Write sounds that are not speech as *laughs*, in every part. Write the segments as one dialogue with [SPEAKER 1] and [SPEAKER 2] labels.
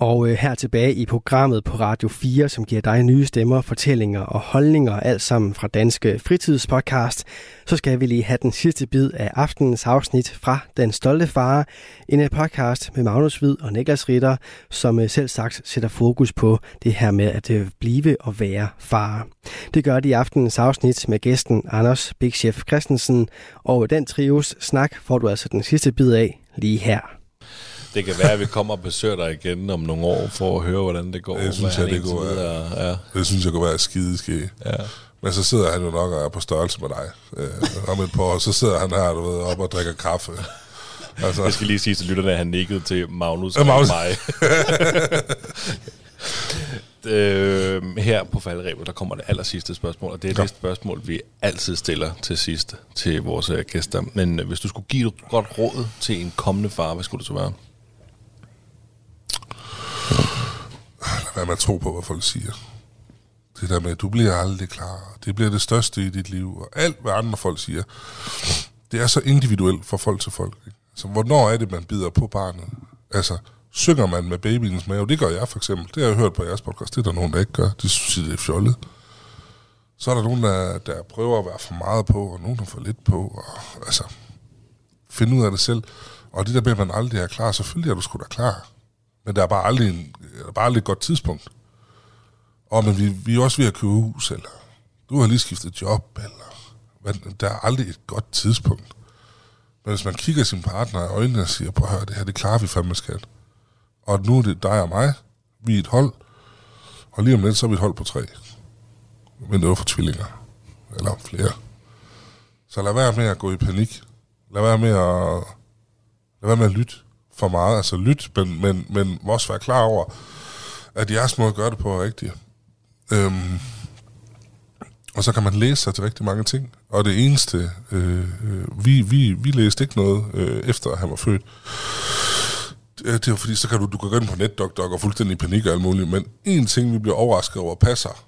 [SPEAKER 1] Og øh, her tilbage i programmet på Radio 4, som giver dig nye stemmer, fortællinger og holdninger, alt sammen fra Danske Fritidspodcast, så skal vi lige have den sidste bid af aftenens afsnit fra Den Stolte Far, en øh, podcast med Magnus Hvid og Niklas Ritter, som øh, selv sagt sætter fokus på det her med at øh, blive og være far. Det gør de i aftenens afsnit med gæsten Anders Big Chef Christensen, og den trios snak får du altså den sidste bid af lige her.
[SPEAKER 2] Det kan være, at vi kommer og besøger dig igen om nogle år, for at høre, hvordan det går.
[SPEAKER 3] Det synes jeg, det går. Ja. Det synes jeg kunne være skideske. Ja. Men så sidder han jo nok og er på størrelse med dig øh, om et par år. Så sidder han her, du ved, op og drikker kaffe.
[SPEAKER 2] Altså. Jeg skal lige sige til lytterne, at han nikkede til Magnus og Magnus. mig. *laughs* øh, her på faldrebet, der kommer det aller sidste spørgsmål, og det er ja. det spørgsmål, vi altid stiller til sidst til vores øh, gæster. Men øh, hvis du skulle give et godt råd til en kommende far, hvad skulle det så være?
[SPEAKER 3] Lad være med at tro på, hvad folk siger. Det der med, at du bliver aldrig klar. Det bliver det største i dit liv. Og alt, hvad andre folk siger. Det er så individuelt fra folk til folk. Ikke? Så hvornår er det, man bider på barnet? Altså, synger man med babyens mave? Det gør jeg for eksempel. Det har jeg hørt på jeres podcast. Det er der nogen, der ikke gør. De synes, det er fjollet. Så er der nogen, der, der prøver at være for meget på, og nogen, der får lidt på. Og, altså, finde ud af det selv. Og det der med, at man aldrig er klar, selvfølgelig er du sgu da klar. Men der er bare aldrig, en, eller er bare lidt godt tidspunkt. Og men vi, vi er også ved at købe hus, eller du har lige skiftet job, eller men der er aldrig et godt tidspunkt. Men hvis man kigger sin partner i øjnene og siger, på hør, det her, det klarer vi fandme skat. Og nu er det dig og mig, vi er et hold, og lige om lidt, så er vi et hold på tre. Men det var for tvillinger, eller flere. Så lad være med at gå i panik. Lad være med at, lad være med at lytte for meget. Altså lyt, men, men, men også være klar over, at jeres måde at gøre det på er rigtigt. Øhm, og så kan man læse sig til rigtig mange ting. Og det eneste, øh, øh, vi, vi, vi læste ikke noget øh, efter at han var født. Det, var fordi, så kan du, du kan gå ind på NetDocDoc og fuldstændig i panik og alt muligt. Men en ting, vi bliver overrasket over, passer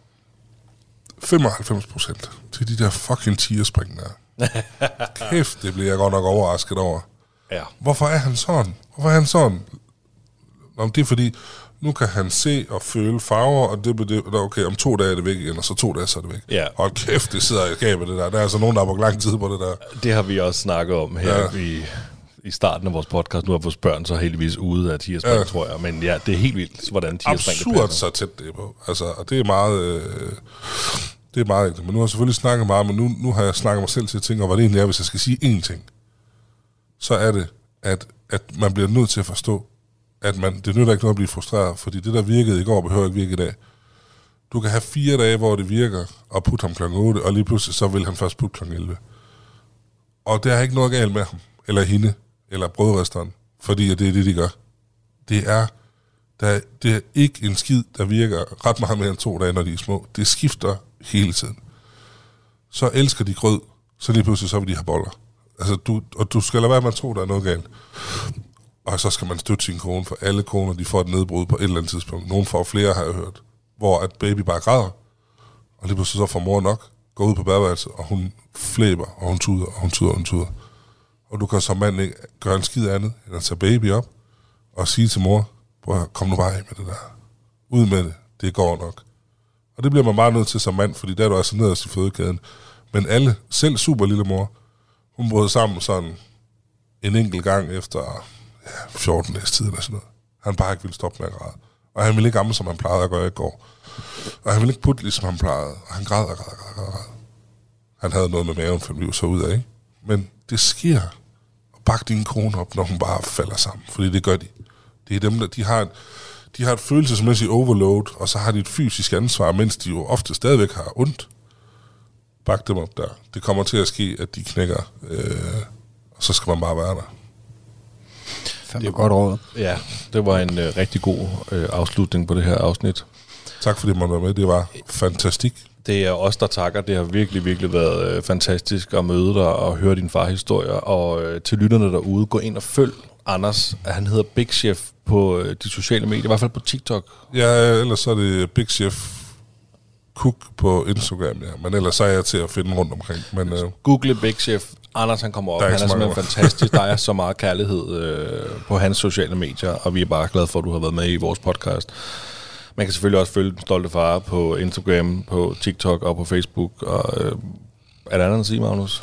[SPEAKER 3] 95 procent til de der fucking tierspring der. *laughs* Kæft, det bliver jeg godt nok overrasket over. Ja. Hvorfor er han sådan? Hvorfor er han sådan? Nå, det er fordi, nu kan han se og føle farver, og det betyder, okay, om to dage er det væk igen, og så to dage så er det væk. Ja. Hold kæft, det sidder i skabet, det der. Der er altså nogen, der har brugt lang tid på det der.
[SPEAKER 2] Det har vi også snakket om her ja. i, i starten af vores podcast. Nu har vores børn så heldigvis ude af tierspring, ja. tror jeg. Men ja, det er helt vildt, hvordan tierspring
[SPEAKER 3] Absurd så tæt det på. Altså, og det er meget... Øh, det er meget enkelt. Men nu har jeg selvfølgelig snakket meget, men nu, nu har jeg snakket mig selv til at tænke, hvad det egentlig er, hvis jeg skal sige én ting. Så er det, at, at man bliver nødt til at forstå, at man, det nytter ikke noget at blive frustreret, fordi det, der virkede i går, behøver ikke virke i dag. Du kan have fire dage, hvor det virker, og putte ham kl. 8, og lige pludselig så vil han først putte kl. 11. Og der er ikke noget galt med ham, eller hende, eller brødresteren, fordi det er det, de gør. Det er, der, det er ikke en skid, der virker ret meget mere end to dage, når de er små. Det skifter hele tiden. Så elsker de grød, så lige pludselig så vil de have boller. Altså, du, og du skal lade være med at tro, der er noget galt. Og så skal man støtte sin kone, for alle koner, de får et nedbrud på et eller andet tidspunkt. Nogle får flere, har jeg hørt. Hvor at baby bare græder, og lige pludselig så får mor nok, går ud på badeværelset, og hun flæber, og hun tuder, og hun tuder, og hun tuder. Og du kan som mand ikke gøre en skid andet, end at tage baby op, og sige til mor, prøv kom nu bare af med det der. Ud med det, det går nok. Og det bliver man meget nødt til som mand, fordi der er du altså nederst i fødekæden. Men alle, selv super lille mor, hun brød sammen sådan en enkelt gang efter ja, 14 dages tid eller sådan noget. Han bare ikke ville stoppe med at græde. Og han ville ikke amme, som han plejede at gøre i går. Og han ville ikke putte, ligesom han plejede. Og han græd og græd og græd, græd, græd. Han havde noget med maven, for vi så ud af, ikke? Men det sker. Og bak din kone op, når hun bare falder sammen. Fordi det gør de. Det er dem, der de har, de har et følelsesmæssigt overload, og så har de et fysisk ansvar, mens de jo ofte stadigvæk har ondt. Bak dem op der. Det kommer til at ske, at de knækker, øh, og så skal man bare være der.
[SPEAKER 1] Det er godt råd.
[SPEAKER 2] Ja, det var en øh, rigtig god øh, afslutning på det her afsnit.
[SPEAKER 3] Tak fordi man var med. Det var fantastisk.
[SPEAKER 2] Det er os, der takker. Det har virkelig, virkelig været øh, fantastisk at møde dig og høre din farhistorie. Og øh, til lytterne derude, gå ind og følg Anders, han hedder Big Chef på øh, de sociale medier, i hvert fald på TikTok.
[SPEAKER 3] Ja, ellers så er det Big Chef Cook på Instagram, ja. Men ellers så er jeg til at finde rundt omkring. Men øh,
[SPEAKER 2] Google Big Chef. Anders han kommer op.
[SPEAKER 3] Der er
[SPEAKER 2] Han er simpelthen fantastisk. Der er *laughs* så meget kærlighed øh, på hans sociale medier, og vi er bare glade for, at du har været med i vores podcast. Man kan selvfølgelig også følge Den Stolte Far på Instagram, på TikTok og på Facebook. Og, øh, er der andet at sige, Magnus?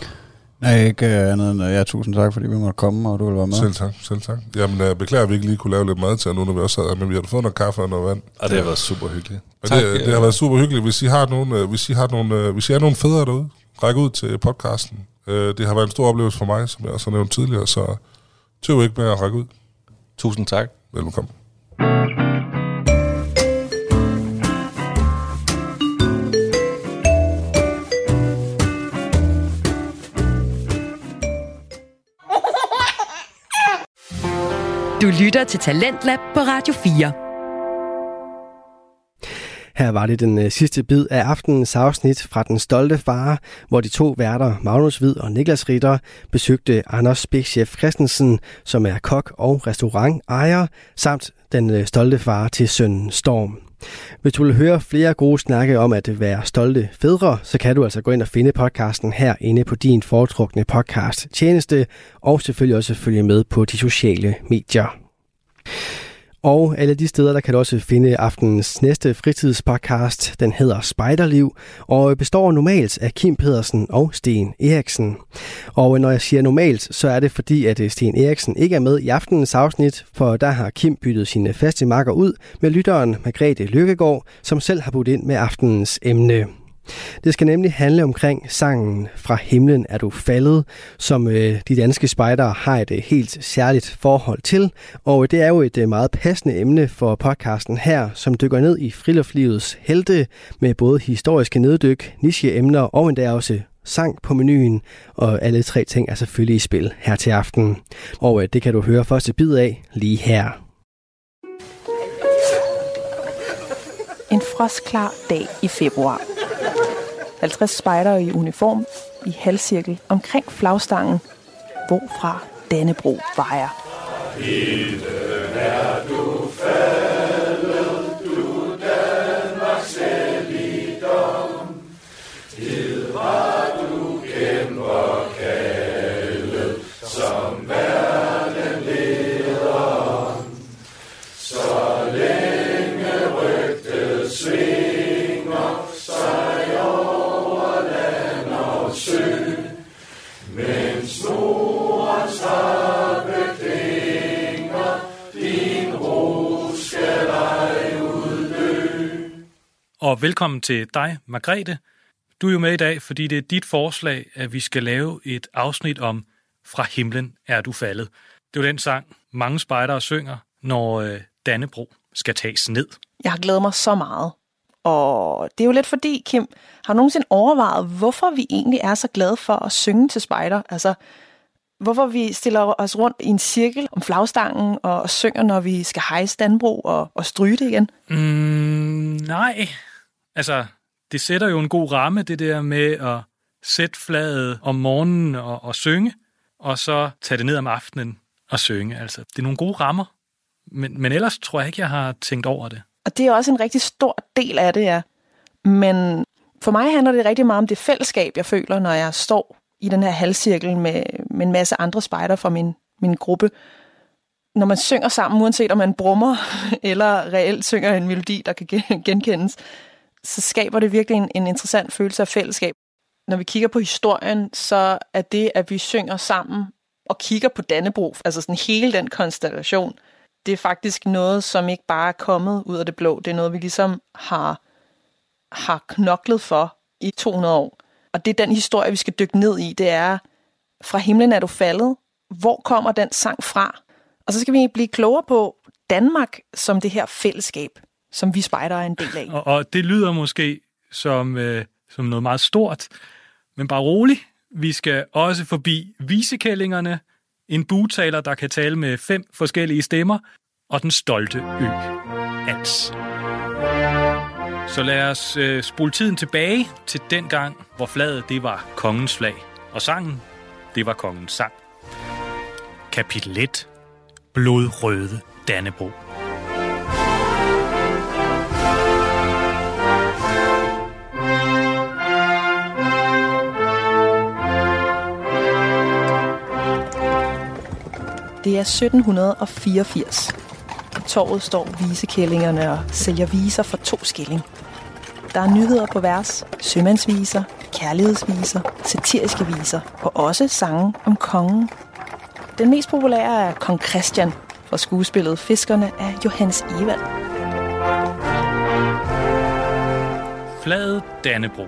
[SPEAKER 4] Nej, ikke øh, andet end, øh, ja, tusind tak, fordi vi måtte komme, og du vil være med.
[SPEAKER 3] selv tak, selv tak. Jamen, jeg beklager, at vi ikke lige kunne lave lidt mad til, nu når vi også sad men vi har fået noget kaffe og noget vand.
[SPEAKER 2] Og det har været super hyggeligt.
[SPEAKER 3] Og det, det har været super hyggeligt. Hvis I har nogen, øh, hvis I har nogle, øh, hvis I er nogle fædre derude, ræk ud til podcasten. Øh, det har været en stor oplevelse for mig, som jeg også har nævnt tidligere, så tøv ikke med at række ud.
[SPEAKER 2] Tusind tak.
[SPEAKER 3] Velkommen.
[SPEAKER 5] Du lytter til Talentlab på Radio 4.
[SPEAKER 1] Her var det den øh, sidste bid af aftenens afsnit fra Den Stolte Far, hvor de to værter, Magnus Hvid og Niklas Ritter, besøgte Anders Big Christensen, som er kok og restaurantejer, samt den øh, stolte far til sønnen Storm. Hvis du vil høre flere gode snakke om at være stolte fædre, så kan du altså gå ind og finde podcasten her inde på din foretrukne podcast tjeneste, og selvfølgelig også følge med på de sociale medier. Og alle de steder, der kan du også finde aftenens næste fritidspodcast. Den hedder Spejderliv og består normalt af Kim Pedersen og Sten Eriksen. Og når jeg siger normalt, så er det fordi, at øh, Sten Eriksen ikke er med i aftenens afsnit, for der har Kim byttet sine faste makker ud med lytteren Margrethe Lykkegaard, som selv har budt ind med aftenens emne. Det skal nemlig handle omkring sangen Fra himlen er du faldet, som øh, de danske spejdere har et øh, helt særligt forhold til. Og øh, det er jo et øh, meget passende emne for podcasten her, som dykker ned i friluftslivets helte med både historiske neddyk, nicheemner og endda også sang på menuen, og alle tre ting er selvfølgelig i spil her til aften. Og øh, det kan du høre første bid af lige her.
[SPEAKER 6] En frostklar dag i februar. 50 spejdere i uniform i halvcirkel omkring flagstangen, hvorfra Dannebro vejer.
[SPEAKER 7] Og velkommen til dig, Margrethe. Du er jo med i dag, fordi det er dit forslag, at vi skal lave et afsnit om Fra himlen er du faldet. Det er jo den sang, mange spejdere synger, når øh, Dannebro skal tages ned.
[SPEAKER 6] Jeg har glædet mig så meget. Og det er jo lidt fordi, Kim, har du nogensinde overvejet, hvorfor vi egentlig er så glade for at synge til spejder? Altså, hvorfor vi stiller os rundt i en cirkel om flagstangen og, synger, når vi skal hejse Danbro og, og stryge det igen?
[SPEAKER 7] Mm, nej. Altså, det sætter jo en god ramme, det der med at sætte flaget om morgenen og, og synge, og så tage det ned om aftenen og synge. Altså, det er nogle gode rammer. Men, men ellers tror jeg ikke, jeg har tænkt over det.
[SPEAKER 6] Og det er også en rigtig stor del af det, ja. Men for mig handler det rigtig meget om det fællesskab, jeg føler, når jeg står i den her halvcirkel med, med en masse andre spejder fra min, min gruppe. Når man synger sammen, uanset om man brummer *laughs* eller reelt synger en melodi, der kan genkendes, så skaber det virkelig en, en interessant følelse af fællesskab. Når vi kigger på historien, så er det, at vi synger sammen og kigger på Dannebro, altså sådan hele den konstellation, det er faktisk noget, som ikke bare er kommet ud af det blå. Det er noget, vi ligesom har, har knoklet for i 200 år. Og det er den historie, vi skal dykke ned i. Det er, fra himlen er du faldet. Hvor kommer den sang fra? Og så skal vi blive klogere på Danmark som det her fællesskab, som vi spejder er en del af.
[SPEAKER 7] Og, og det lyder måske som, øh, som noget meget stort, men bare rolig. Vi skal også forbi visekællingerne, en butaler, der kan tale med fem forskellige stemmer, og den stolte ø, Ans. Så lad os øh, spole tiden tilbage til den gang, hvor flaget det var kongens flag, og sangen, det var kongens sang. Kapitel 1. blodrøde Dannebro.
[SPEAKER 6] Det er 1784. På torvet står visekællingerne og sælger viser for to skilling. Der er nyheder på vers, sømandsviser, kærlighedsviser, satiriske viser og også sange om kongen. Den mest populære er Kong Christian fra skuespillet Fiskerne af Johannes Evald.
[SPEAKER 7] Flaget Dannebro.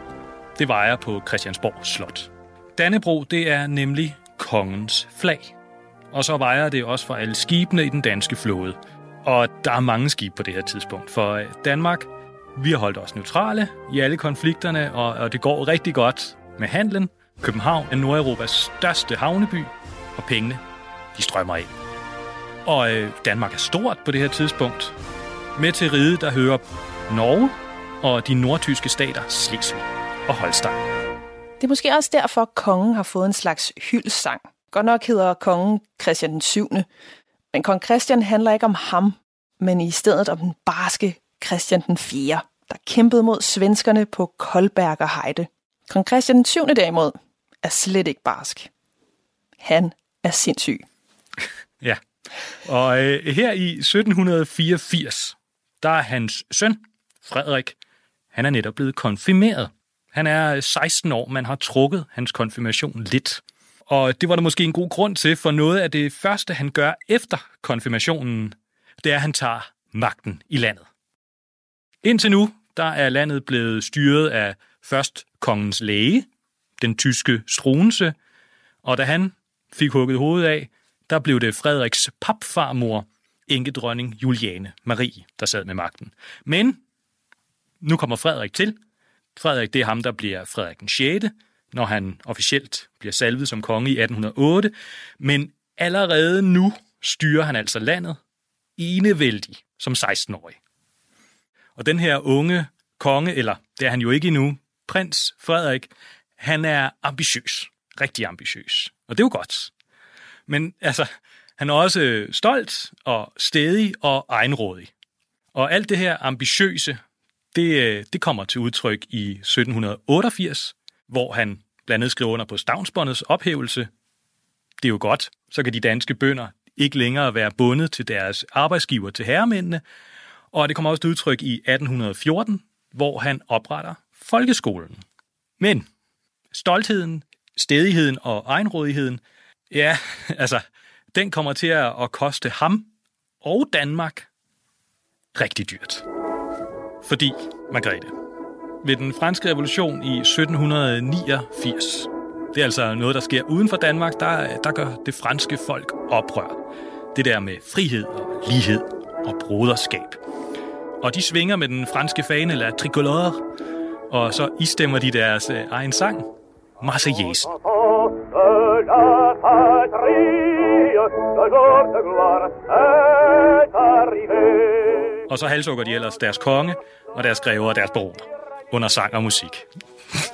[SPEAKER 7] Det vejer på Christiansborg Slot. Dannebro, det er nemlig kongens flag. Og så vejer det også for alle skibene i den danske flåde. Og der er mange skibe på det her tidspunkt, for øh, Danmark, vi har holdt os neutrale i alle konflikterne, og, og det går rigtig godt med handlen. København er Nordeuropas største havneby, og pengene, de strømmer ind. Og øh, Danmark er stort på det her tidspunkt. Med til ride, der hører Norge og de nordtyske stater Slesvig og Holstein.
[SPEAKER 6] Det er måske også derfor, at kongen har fået en slags hyldsang. Godt nok hedder kongen Christian den 7. Men kong Christian handler ikke om ham, men i stedet om den barske Christian den 4., der kæmpede mod svenskerne på Koldberger Heide. Kong Christian den 7. derimod er slet ikke barsk. Han er sindssyg. *laughs*
[SPEAKER 7] Ja. Og øh, her i 1784, der er hans søn, Frederik, han er netop blevet konfirmeret. Han er øh, 16 år, man har trukket hans konfirmation lidt. Og det var der måske en god grund til, for noget af det første, han gør efter konfirmationen, det er, at han tager magten i landet. Indtil nu, der er landet blevet styret af først kongens læge, den tyske Struense, og da han fik hugget hovedet af, der blev det Frederiks papfarmor, enkedronning Juliane Marie, der sad med magten. Men nu kommer Frederik til. Frederik, det er ham, der bliver Frederik den 6., når han officielt bliver salvet som konge i 1808. Men allerede nu styrer han altså landet enevældig som 16-årig. Og den her unge konge, eller det er han jo ikke endnu, prins Frederik, han er ambitiøs. Rigtig ambitiøs. Og det er jo godt. Men altså, han er også stolt og stedig og egenrådig. Og alt det her ambitiøse, det, øh, det kommer til udtryk i 1788, hvor han blandt andet skriver under på Stavnsbåndets ophævelse. Det er jo godt, så kan de danske bønder ikke længere være bundet til deres arbejdsgiver til herremændene, og det kommer også til udtryk i 1814, hvor han opretter folkeskolen. Men stoltheden, stedigheden og egenrådigheden, ja, *laughs* altså, den kommer til at koste ham og Danmark rigtig dyrt. Fordi, Margrethe, ved den franske revolution i 1789, det er altså noget, der sker uden for Danmark, der, der gør det franske folk oprør. Det der med frihed og lighed og broderskab. Og de svinger med den franske fane, eller tricolore, og så istemmer de deres øh, egen sang, Marseillaise. Og så halshugger de ellers deres konge og deres grever og deres baroner under sang og musik.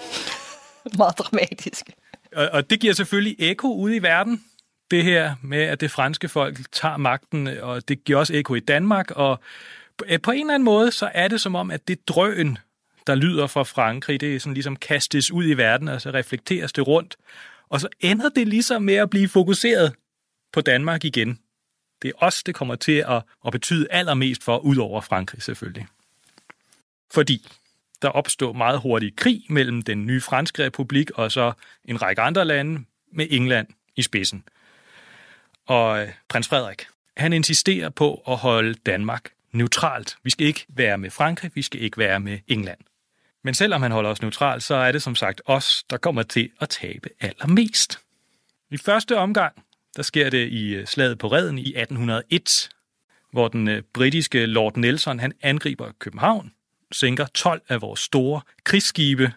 [SPEAKER 7] *laughs*
[SPEAKER 6] Meget dramatisk.
[SPEAKER 7] Og, og det giver selvfølgelig ekko ude i verden, det her med, at det franske folk tager magten, og det giver også ekko i Danmark, og på en eller anden måde, så er det som om, at det drøn, der lyder fra Frankrig, det er sådan ligesom kastes ud i verden, og så reflekteres det rundt. Og så ender det ligesom med at blive fokuseret på Danmark igen. Det er os, det kommer til at, at betyde allermest for, ud over Frankrig selvfølgelig. Fordi der opstå meget hurtig krig mellem den nye franske republik og så en række andre lande med England i spidsen. Og øh, prins Frederik, han insisterer på at holde Danmark neutralt. Vi skal ikke være med Frankrig, vi skal ikke være med England. Men selvom han holder os neutralt, så er det som sagt os, der kommer til at tabe allermest. I første omgang, der sker det i øh, slaget på Reden i 1801, hvor den øh, britiske Lord Nelson han angriber København, sænker 12 af vores store krigsskibe.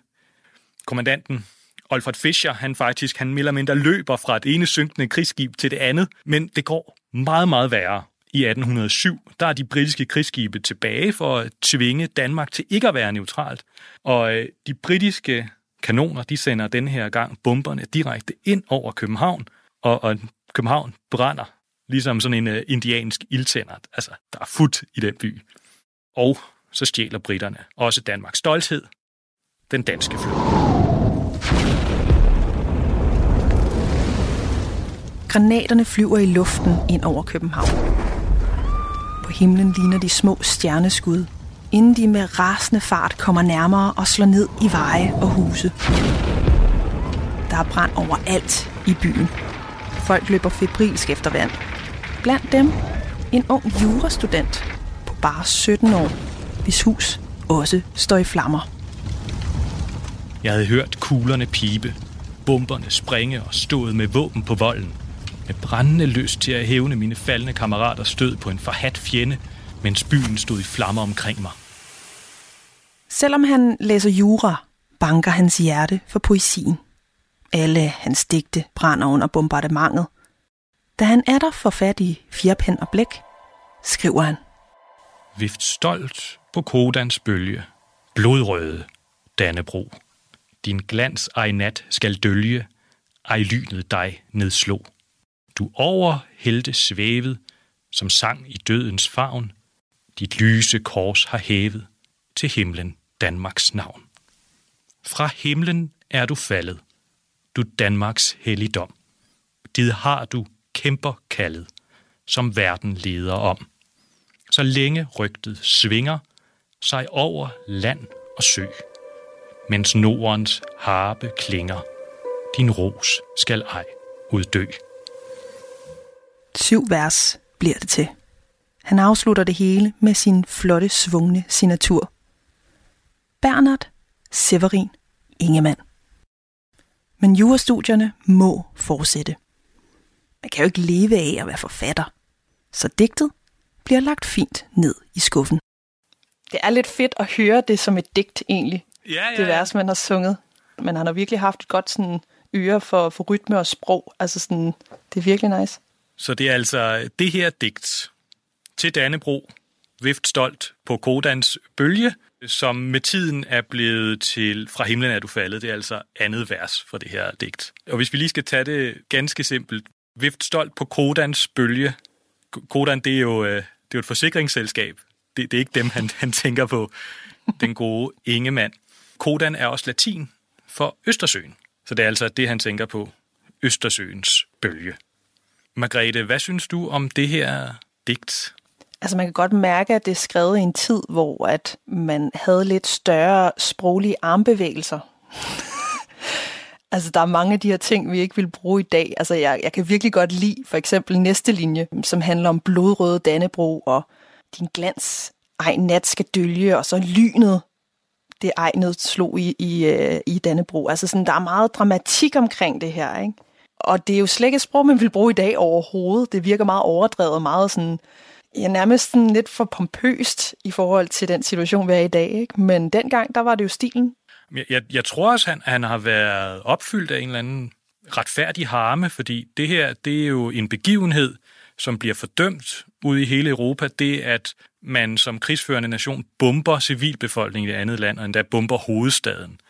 [SPEAKER 7] Kommandanten Alfred Fischer, han faktisk, han mere eller mindre løber fra et ene synkende krigsskib til det andet, men det går meget, meget værre. I 1807, der er de britiske krigsskibe tilbage for at tvinge Danmark til ikke at være neutralt. Og øh, de britiske kanoner, de sender den her gang bomberne direkte ind over København, og, og København brænder ligesom sådan en uh, indiansk ildtænder. Altså, der er fut i den by. Og så stjæler britterne også Danmarks stolthed, den danske flåde.
[SPEAKER 6] Granaterne flyver i luften ind over København. På himlen ligner de små stjerneskud, inden de med rasende fart kommer nærmere og slår ned i veje og huse. Der er brand overalt i byen. Folk løber febrilsk efter vand. Blandt dem en ung jurastudent på bare 17 år, hvis hus også står i flammer.
[SPEAKER 7] Jeg havde hørt kuglerne pibe, bomberne springe og stået med våben på volden. Med brændende lyst til at hævne mine faldende kammerater stød på en forhat fjende, mens byen stod i flammer omkring mig.
[SPEAKER 6] Selvom han læser jura, banker hans hjerte for poesien. Alle hans digte brænder under bombardementet. Da han er der for fat i fjerpen og blæk, skriver han.
[SPEAKER 7] Vift stolt på kodans bølge, blodrøde Dannebro. Din glans ej nat skal dølge, ej lynet dig nedslå. Du over helte svævet, som sang i dødens favn. Dit lyse kors har hævet til himlen Danmarks navn. Fra himlen er du faldet, du Danmarks helligdom. Dit har du kæmper kaldet, som verden leder om. Så længe rygtet svinger sig over land og sø, mens Nordens harpe klinger, din ros skal ej uddø.
[SPEAKER 6] Syv vers bliver det til. Han afslutter det hele med sin flotte, svungne signatur. Bernard Severin Ingemann. Men jurastudierne må fortsætte. Man kan jo ikke leve af at være forfatter. Så digtet bliver lagt fint ned i skuffen. Det er lidt fedt at høre det som et digt egentlig.
[SPEAKER 7] Ja, ja,
[SPEAKER 6] Det vers, man har sunget. Men han har virkelig haft et godt sådan, øre for, for rytme og sprog. Altså sådan, det er virkelig nice.
[SPEAKER 7] Så det er altså det her digt til Dannebro, vift stolt på Kodans bølge, som med tiden er blevet til Fra himlen er du faldet. Det er altså andet vers for det her digt. Og hvis vi lige skal tage det ganske simpelt. Vift stolt på Kodans bølge. Kodan, det er jo, øh, det er jo et forsikringsselskab. Det, det er ikke dem, han, han tænker på. Den gode Ingemann. Kodan er også latin for Østersøen. Så det er altså det, han tænker på. Østersøens bølge. Margrethe, hvad synes du om det her digt?
[SPEAKER 6] Altså man kan godt mærke, at det er skrevet i en tid, hvor at man havde lidt større sproglige armbevægelser. *laughs* altså der er mange af de her ting, vi ikke vil bruge i dag. Altså jeg, jeg kan virkelig godt lide for eksempel næste linje, som handler om blodrøde Dannebro og din glans. Ej, nat skal dølge, og så lynet, det egnet slog i, i, øh, i Dannebro. Altså sådan, der er meget dramatik omkring det her, ikke? Og det er jo slet ikke et sprog, man vil bruge i dag overhovedet. Det virker meget overdrevet, meget sådan, ja, nærmest sådan lidt for pompøst i forhold til den situation, vi er i dag. Ikke? Men dengang, der var det jo stilen.
[SPEAKER 7] Jeg, jeg, jeg tror også, han, han har været opfyldt af en eller anden retfærdig harme, fordi det her, det er jo en begivenhed, som bliver fordømt ude i hele Europa, det at man som krigsførende nation bomber civilbefolkningen i et andet land, og endda bomber hovedstaden.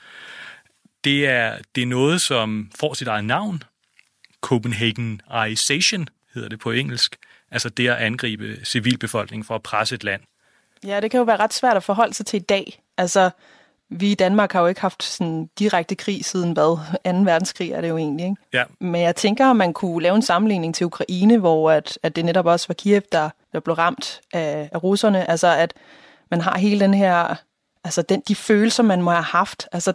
[SPEAKER 7] Det er, det er noget, som får sit eget navn. Copenhagenization hedder det på engelsk. Altså det at angribe civilbefolkningen for at presse et land.
[SPEAKER 6] Ja, det kan jo være ret svært at forholde sig til i dag. Altså, vi i Danmark har jo ikke haft sådan direkte krig siden hvad? 2. verdenskrig er det jo egentlig, ikke?
[SPEAKER 7] Ja.
[SPEAKER 6] Men jeg tænker, at man kunne lave en sammenligning til Ukraine, hvor at, at det netop også var Kiev, der, der blev ramt af, af russerne. Altså, at man har hele den her, altså den, de følelser, man må have haft. Altså,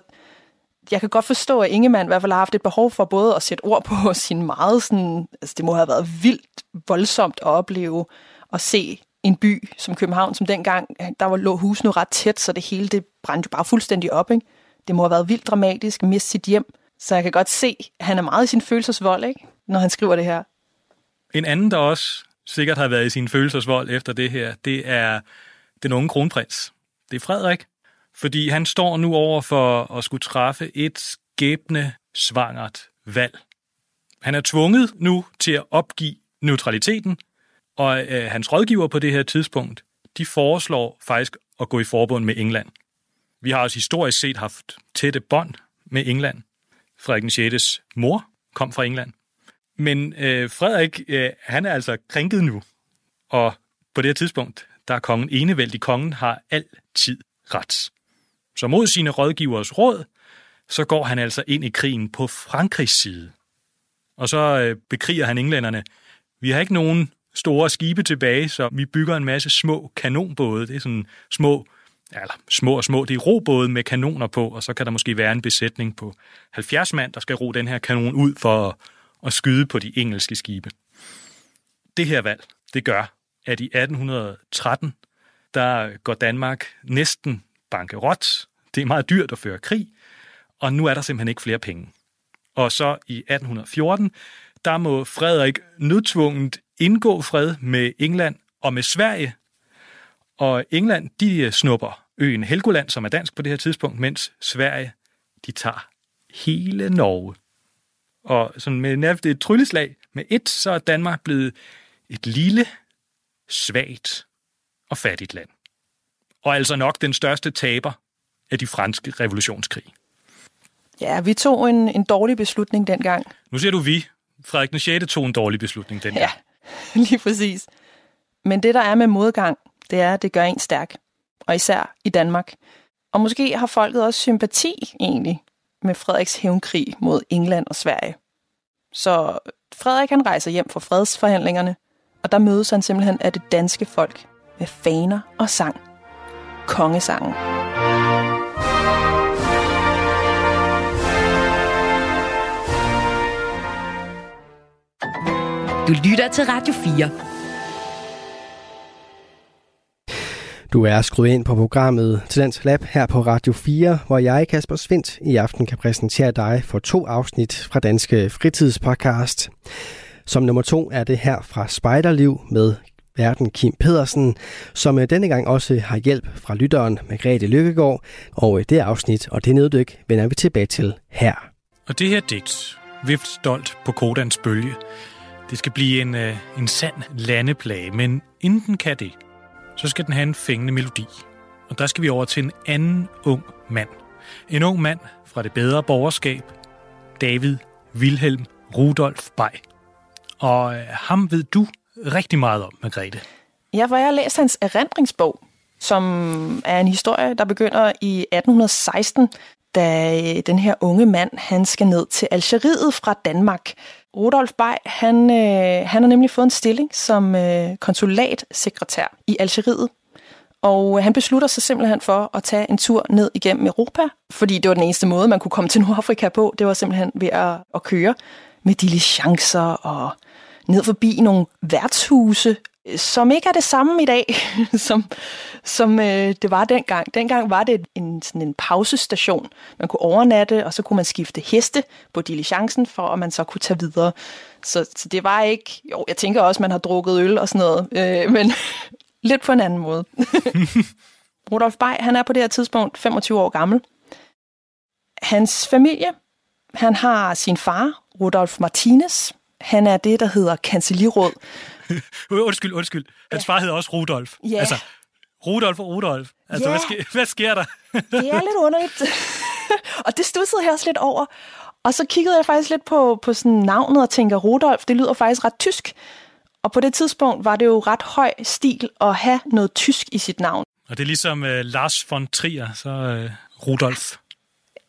[SPEAKER 6] jeg kan godt forstå, at Ingemann i hvert fald har haft et behov for både at sætte ord på *laughs* sin meget sådan, altså det må have været vildt voldsomt at opleve at se en by som København, som dengang, øh, der var lå husene ret tæt, så det hele det brændte jo bare fuldstændig op. Ikke? Det må have været vildt dramatisk at miste sit hjem. Så jeg kan godt se, at han er meget i sin følelsesvold, ikke? når han skriver det her.
[SPEAKER 7] En anden, der også sikkert har været i sin følelsesvold efter det her, det er den unge kronprins. Det er Frederik, fordi han står nu over for at skulle træffe et skæbne svangert valg. Han er tvunget nu til at opgive neutraliteten, og øh, hans rådgiver på det her tidspunkt, de foreslår faktisk at gå i forbund med England. Vi har også historisk set haft tætte bånd med England. Frederik 6. mor kom fra England. Men øh, Frederik, øh, han er altså krænket nu. Og på det her tidspunkt, der er kongen enevældig. Kongen har altid ret. Så mod sine rådgivers råd, så går han altså ind i krigen på Frankrigs side. Og så øh, bekriger han englænderne. Vi har ikke nogen store skibe tilbage, så vi bygger en masse små kanonbåde. Det er sådan små, eller små og små, det er robåde med kanoner på, og så kan der måske være en besætning på 70 mand, der skal ro den her kanon ud for at, at skyde på de engelske skibe. Det her valg, det gør, at i 1813, der går Danmark næsten bankerot. Det er meget dyrt at føre krig, og nu er der simpelthen ikke flere penge. Og så i 1814, der må Frederik nødtvunget indgå fred med England og med Sverige. Og England, de snupper øen Helgoland, som er dansk på det her tidspunkt, mens Sverige, de tager hele Norge. Og sådan med nærmest et trylleslag med et, så er Danmark blevet et lille, svagt og fattigt land. Og altså nok den største taber af de franske revolutionskrig.
[SPEAKER 6] Ja, vi tog en, en dårlig beslutning dengang.
[SPEAKER 7] Nu siger du vi. Frederik den 6. tog en dårlig beslutning dengang.
[SPEAKER 6] Ja, *laughs* lige præcis. Men det, der er med modgang, det er, at det gør en stærk. Og især i Danmark. Og måske har folket også sympati egentlig med Frederiks hævnkrig mod England og Sverige. Så Frederik han rejser hjem fra fredsforhandlingerne, og der mødes han simpelthen af det danske folk med faner og sang. Kongesangen.
[SPEAKER 5] Du lytter til Radio 4.
[SPEAKER 1] Du er skruet ind på programmet Talents Lab her på Radio 4, hvor jeg, Kasper Svendt, i aften kan præsentere dig for to afsnit fra Danske Fritidspodcast. Som nummer to er det her fra Spejderliv med verden Kim Pedersen, som øh, denne gang også har hjælp fra lytteren Margrethe Lykkegaard, og øh, det afsnit og det neddyk vender vi tilbage til her.
[SPEAKER 7] Og det her digt, vift stolt på Kodans bølge, det skal blive en, øh, en sand landeplage, men inden den kan det, så skal den have en fængende melodi. Og der skal vi over til en anden ung mand. En ung mand fra det bedre borgerskab, David Wilhelm Rudolf Bay. Og øh, ham ved du rigtig meget om, Margrethe.
[SPEAKER 6] Ja, for jeg har læst hans erindringsbog, som er en historie, der begynder i 1816, da øh, den her unge mand, han skal ned til Algeriet fra Danmark. Rudolf Bay, han, øh, han har nemlig fået en stilling som øh, konsulatsekretær i Algeriet. Og øh, han beslutter sig simpelthen for at tage en tur ned igennem Europa, fordi det var den eneste måde, man kunne komme til Nordafrika på. Det var simpelthen ved at, at køre med diligencer og ned forbi nogle værtshuse, som ikke er det samme i dag, *laughs* som, som øh, det var dengang. Dengang var det en, sådan en pausestation. Man kunne overnatte, og så kunne man skifte heste på diligencen, for at man så kunne tage videre. Så, så det var ikke... Jo, jeg tænker også, man har drukket øl og sådan noget, øh, men *laughs* lidt på en anden måde. *laughs* Rudolf Bay, han er på det her tidspunkt 25 år gammel. Hans familie, han har sin far, Rudolf Martinez. Han er det, der hedder kancelliråd. *laughs*
[SPEAKER 7] undskyld, undskyld. Hans far hedder også Rudolf.
[SPEAKER 6] Ja.
[SPEAKER 7] Altså, Rudolf og Rudolf. Altså,
[SPEAKER 6] Ja.
[SPEAKER 7] hvad, sker, hvad sker der? *laughs*
[SPEAKER 6] Det er lidt underligt. *laughs* og det stussede jeg også lidt over. Og så kiggede jeg faktisk lidt på, på sådan navnet og tænker, Rudolf, det lyder faktisk ret tysk. Og på det tidspunkt var det jo ret høj stil at have noget tysk i sit navn.
[SPEAKER 7] Og det er ligesom uh, Lars von Trier, så uh, Rudolf.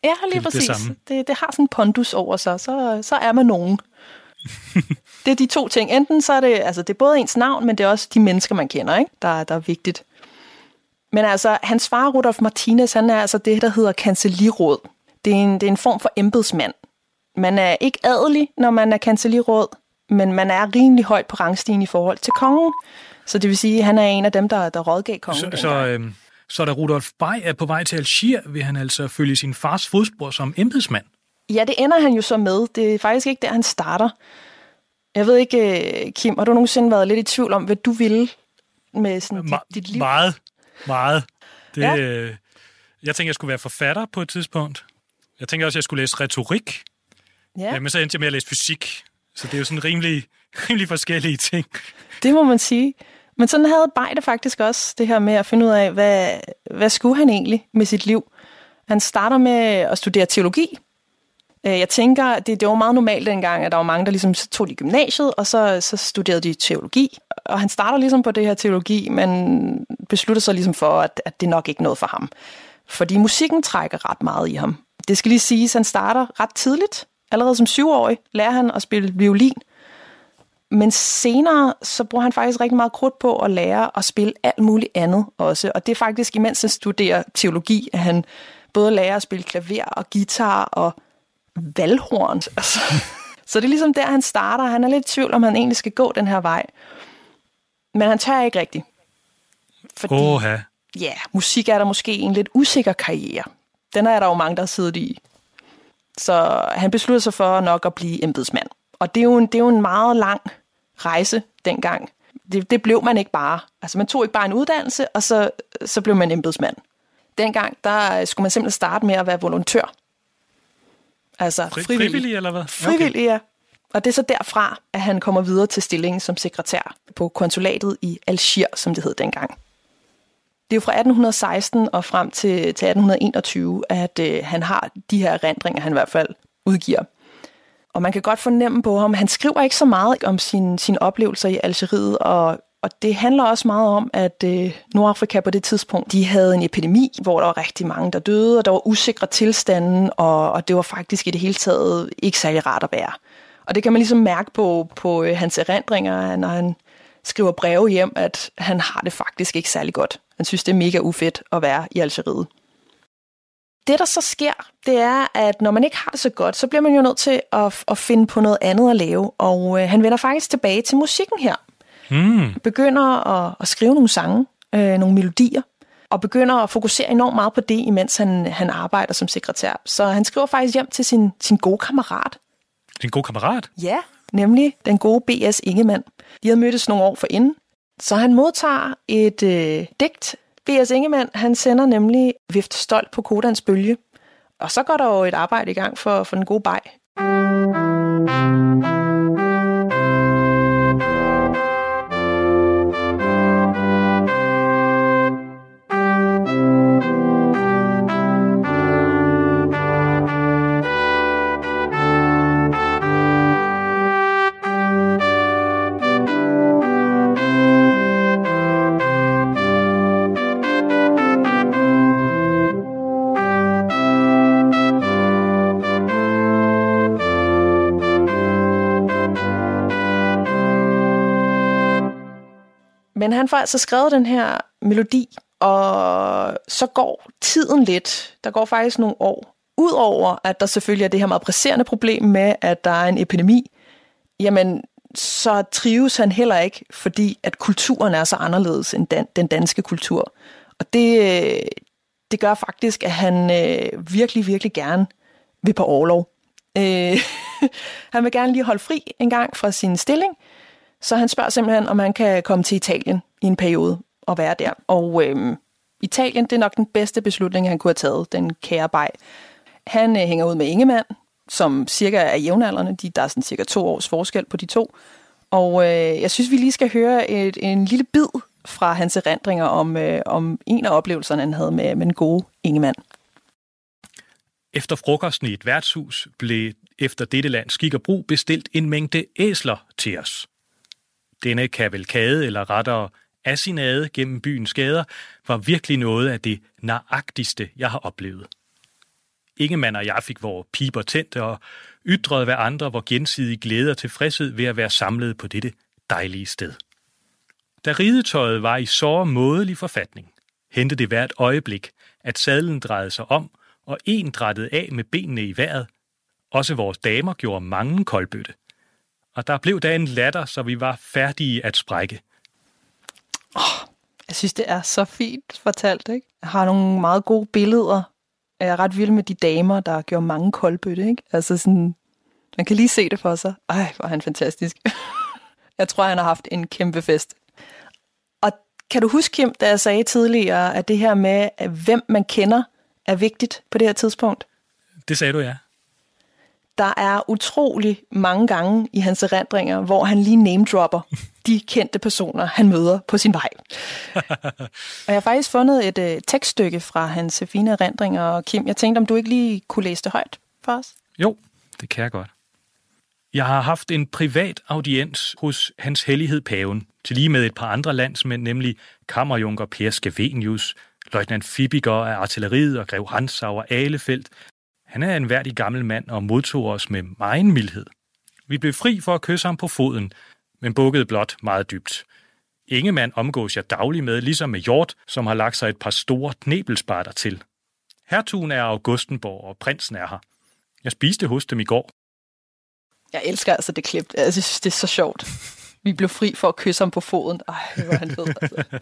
[SPEAKER 6] Ja, lige
[SPEAKER 7] Det det
[SPEAKER 6] præcis.
[SPEAKER 7] samme.
[SPEAKER 6] Det, det har sådan en pondus over sig, så, så er man nogen. Det er de to ting. Enten så er det, altså det er både ens navn, men det er også de mennesker, man kender, ikke? Der, der er vigtigt. Men altså, hans far, Rudolf Martinez, han er altså det, der hedder kancelliråd. Det er en, det er en form for embedsmand. Man er ikke adelig, når man er kancelliråd, men man er rimelig højt på rangstigen i forhold til kongen. Så det vil sige, at han er en af dem, der, der rådgav kongen.
[SPEAKER 7] Så, så, øh, så da Rudolf Bay er på vej til Algier, vil han altså følge sin fars fodspor som embedsmand.
[SPEAKER 6] Ja, det ender han jo så med. Det er faktisk ikke der, han starter. Jeg ved ikke, øh, Kim, har du nogensinde været lidt i tvivl om, hvad du ville med sådan dit, dit liv?
[SPEAKER 7] Meget, meget. Det,
[SPEAKER 6] Ja.
[SPEAKER 7] øh, jeg tænkte, jeg skulle være forfatter på et tidspunkt. Jeg tænkte også, jeg skulle læse retorik, Ja, men så endte jeg med at læse fysik. Så det er jo sådan rimelig, *laughs* rimelig forskellige ting.
[SPEAKER 6] det må man sige. Men sådan havde Bejde faktisk også, det her med at finde ud af, hvad, hvad skulle han egentlig med sit liv. Han starter med at studere teologi, Øh, jeg tænker, det, det var meget normalt dengang, at der var mange, der ligesom tog de gymnasiet, og så, så studerede de teologi. Og han starter ligesom på det her teologi, men beslutter sig ligesom for, at, at det nok ikke noget for ham. Fordi musikken trækker ret meget i ham. Det skal lige siges, at han starter ret tidligt. Allerede som syvårig lærer han at spille violin. Men senere, så bruger han faktisk rigtig meget krudt på at lære at spille alt muligt andet også. Og det er faktisk, imens han studerer teologi, at han både lærer at spille klaver og guitar og valghorn. Altså. *laughs* Så det er ligesom der, han starter. Han er lidt i tvivl, om han egentlig skal gå den her vej. Men han tør ikke rigtigt. Fordi,
[SPEAKER 7] Åha.
[SPEAKER 6] ja, musik er der måske en lidt usikker karriere. Den er der jo mange, der har siddet i. Så han beslutter sig for nok at blive embedsmand. Og det er jo en, det er jo en meget lang rejse dengang. Det, det blev man ikke bare. Altså man tog ikke bare en uddannelse, og så, så blev man embedsmand. Dengang, der skulle man simpelthen starte med at være volontør. Altså
[SPEAKER 7] Fri, frivillig. frivillig, eller hvad?
[SPEAKER 6] Frivillig, ja. Og det er så derfra, at han kommer videre til stillingen som sekretær på konsulatet i Algier, som det hed dengang. Det er jo fra 1816 og frem til, til 1821, at øh, han har de her erindringer, han i hvert fald udgiver. Og man kan godt fornemme på ham, han skriver ikke så meget om sine, sine oplevelser i Algeriet, og, og det handler også meget om, at øh, Nordafrika på det tidspunkt, de havde en epidemi, hvor der var rigtig mange, der døde, og der var usikre tilstanden, og, og det var faktisk i det hele taget ikke særlig rart at være. Og det kan man ligesom mærke på, på øh, hans erindringer, når han skriver breve hjem, at han har det faktisk ikke særlig godt. Han synes, det er mega ufedt at være i Algeriet. Det, der så sker, det er, at når man ikke har det så godt, så bliver man jo nødt til at, at finde på noget andet at lave. Og øh, han vender faktisk tilbage til musikken her.
[SPEAKER 7] Mm.
[SPEAKER 6] Begynder at, at skrive nogle sange, øh, nogle melodier, og begynder at fokusere enormt meget på det, imens han, han arbejder som sekretær. Så han skriver faktisk hjem til sin, sin gode kammerat.
[SPEAKER 7] Din gode kammerat?
[SPEAKER 6] Ja, nemlig den gode B.S. Ingemann. De havde mødtes nogle år forinden, så han modtager et øh, digt. B.S. Ingemann, han sender nemlig Vift Stolt på Kodans bølge. Og så går der jo et arbejde i gang for, for den gode bag. Men han får altså skrevet den her melodi, og så går tiden lidt. Der går faktisk nogle år. Udover at der selvfølgelig er det her meget presserende problem med, at der er en epidemi, jamen så trives han heller ikke, fordi at kulturen er så anderledes end dan- den danske kultur. Og det, det gør faktisk, at han øh, virkelig, virkelig gerne vil på overlov. Øh, *laughs* han vil gerne lige holde fri en gang fra sin stilling, så han spørger simpelthen, om han kan komme til Italien i en periode og være der. Og øhm, Italien, det er nok den bedste beslutning, han kunne have taget, den kære bej. Han øh, hænger ud med Ingemann, som cirka er jævnaldrende. De, der er sådan cirka to års forskel på de to. Og øh, jeg synes, vi lige skal høre et, en lille bid fra hans erindringer om, øh, om en af oplevelserne, han havde med, med den gode Ingemann.
[SPEAKER 7] Efter frokosten i et værtshus blev efter dette land skik og brug bestilt en mængde æsler til os. Denne kavalkade, eller rettere asinade gennem byens gader, var virkelig noget af det nøjagtigste, jeg har oplevet. Ingemann og jeg fik vores piber tændte og ytrede hver andre hvor gensidig glæde og tilfredshed ved at være samlet på dette dejlige sted. Da ridetøjet var i så mådelig forfatning, hentede det hvert øjeblik, at sadlen drejede sig om, og en drættede af med benene i vejret. Også vores damer gjorde mange koldbøtte. Og der blev da en latter, så vi var færdige at sprække.
[SPEAKER 6] Jeg synes, det er så fint fortalt, ikke? Jeg har nogle meget gode billeder. Jeg er ret vild med de damer, der gjorde mange koldbøtte, ikke? Altså sådan, man kan lige se det for sig. Ej, hvor er han fantastisk. *laughs* jeg tror, han har haft en kæmpe fest. Og kan du huske, Kim, da jeg sagde tidligere, at det her med, at hvem man kender, er vigtigt på det her tidspunkt?
[SPEAKER 7] Det sagde du, ja.
[SPEAKER 6] Der er utrolig mange gange i hans erindringer, hvor han lige name-dropper de kendte personer, han møder på sin vej. *laughs* og jeg har faktisk fundet et øh, tekststykke fra hans fine erindringer, og Kim, jeg tænkte, om du ikke lige kunne læse det højt for os?
[SPEAKER 7] Jo, Det kan jeg godt. Jeg har haft en privat audiens hos hans hellighed paven, til lige med et par andre landsmænd, nemlig kammerjunker Per Skavenius, løjtnant Fibiger af artilleriet og grev Hansau og Alefeldt. Han er en værdig gammel mand og modtog os med meget mildhed. Vi blev fri for at kysse ham på foden, men bukkede blot meget dybt. Ingen mand omgås jeg daglig med, ligesom med Hjort, som har lagt sig et par store knebelsparter til. Hertugen er Augustenborg, og prinsen er her. Jeg spiste hos dem i går.
[SPEAKER 6] Jeg elsker altså det klip. Jeg synes, det er så sjovt. Vi blev fri for at kysse ham på foden. Ej, hvor han fed, altså.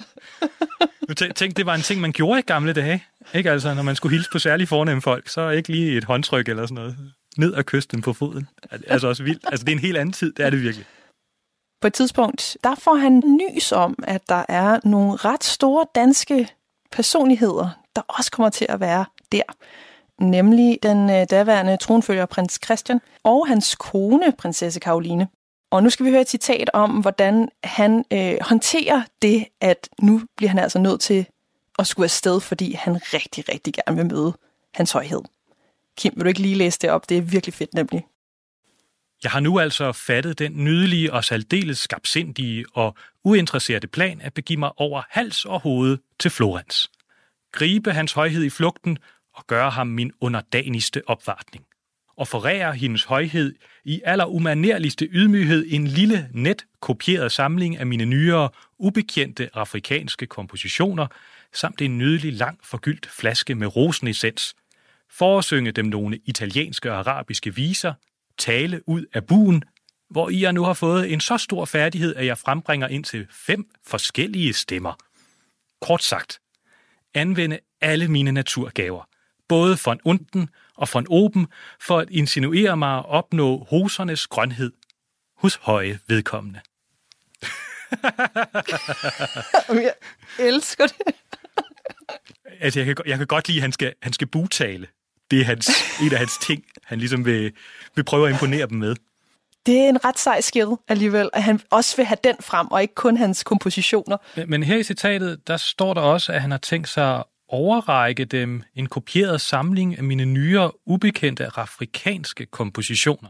[SPEAKER 6] *laughs*
[SPEAKER 7] Nu tæ- Tænk, det var en ting, man gjorde i gamle dage. Ikke altså, når man skulle hilse på særlig fornemme folk, så ikke lige et håndtryk eller sådan noget. Ned og kysse dem på foden. Altså også vildt. Altså, det er en helt anden tid, det er det virkelig.
[SPEAKER 6] På et tidspunkt, der får han nys om, at der er nogle ret store danske personligheder, der også kommer til at være der. Nemlig den øh, daværende tronfølger prins Christian og hans kone, prinsesse Karoline. Og nu skal vi høre et citat om, hvordan han øh, håndterer det, at nu bliver han altså nødt til at skulle afsted, fordi han rigtig, rigtig gerne vil møde hans højhed. Kim, vil du ikke lige læse det op? Det er virkelig fedt nemlig.
[SPEAKER 7] Jeg har nu altså fattet den nydelige og særdeles skabsindige og uinteresserede plan at begive mig over hals og hoved til Florens. Gribe hans højhed i flugten og gøre ham min underdanigste opvartning. Og forærer hendes højhed i allerumanerligste ydmyghed en lille, net kopieret samling af mine nyere, ubekendte afrikanske kompositioner, samt en nydelig lang forgyldt flaske med rosenessens, foresynge dem nogle italienske og arabiske viser, tale ud af buen, hvor I jeg nu har fået en så stor færdighed, at jeg frembringer ind til fem forskellige stemmer. Kort sagt, anvende alle mine naturgaver, både von unten og von oben, for at insinuere mig at opnå hosernes grønhed hos høje vedkommende. *laughs*
[SPEAKER 6] Jeg elsker det.
[SPEAKER 7] Altså, jeg kan, jeg kan godt lide, at han skal, han skal butale. Det er hans, en af hans ting, han ligesom vil, vil prøve at imponere dem med.
[SPEAKER 6] Det er en ret sej skill alligevel, at han også vil have den frem, og ikke kun hans kompositioner.
[SPEAKER 7] Men, men her i citatet, der står der også, at han har tænkt sig overrække dem en kopieret samling af mine nyere, ubekendte afrikanske kompositioner.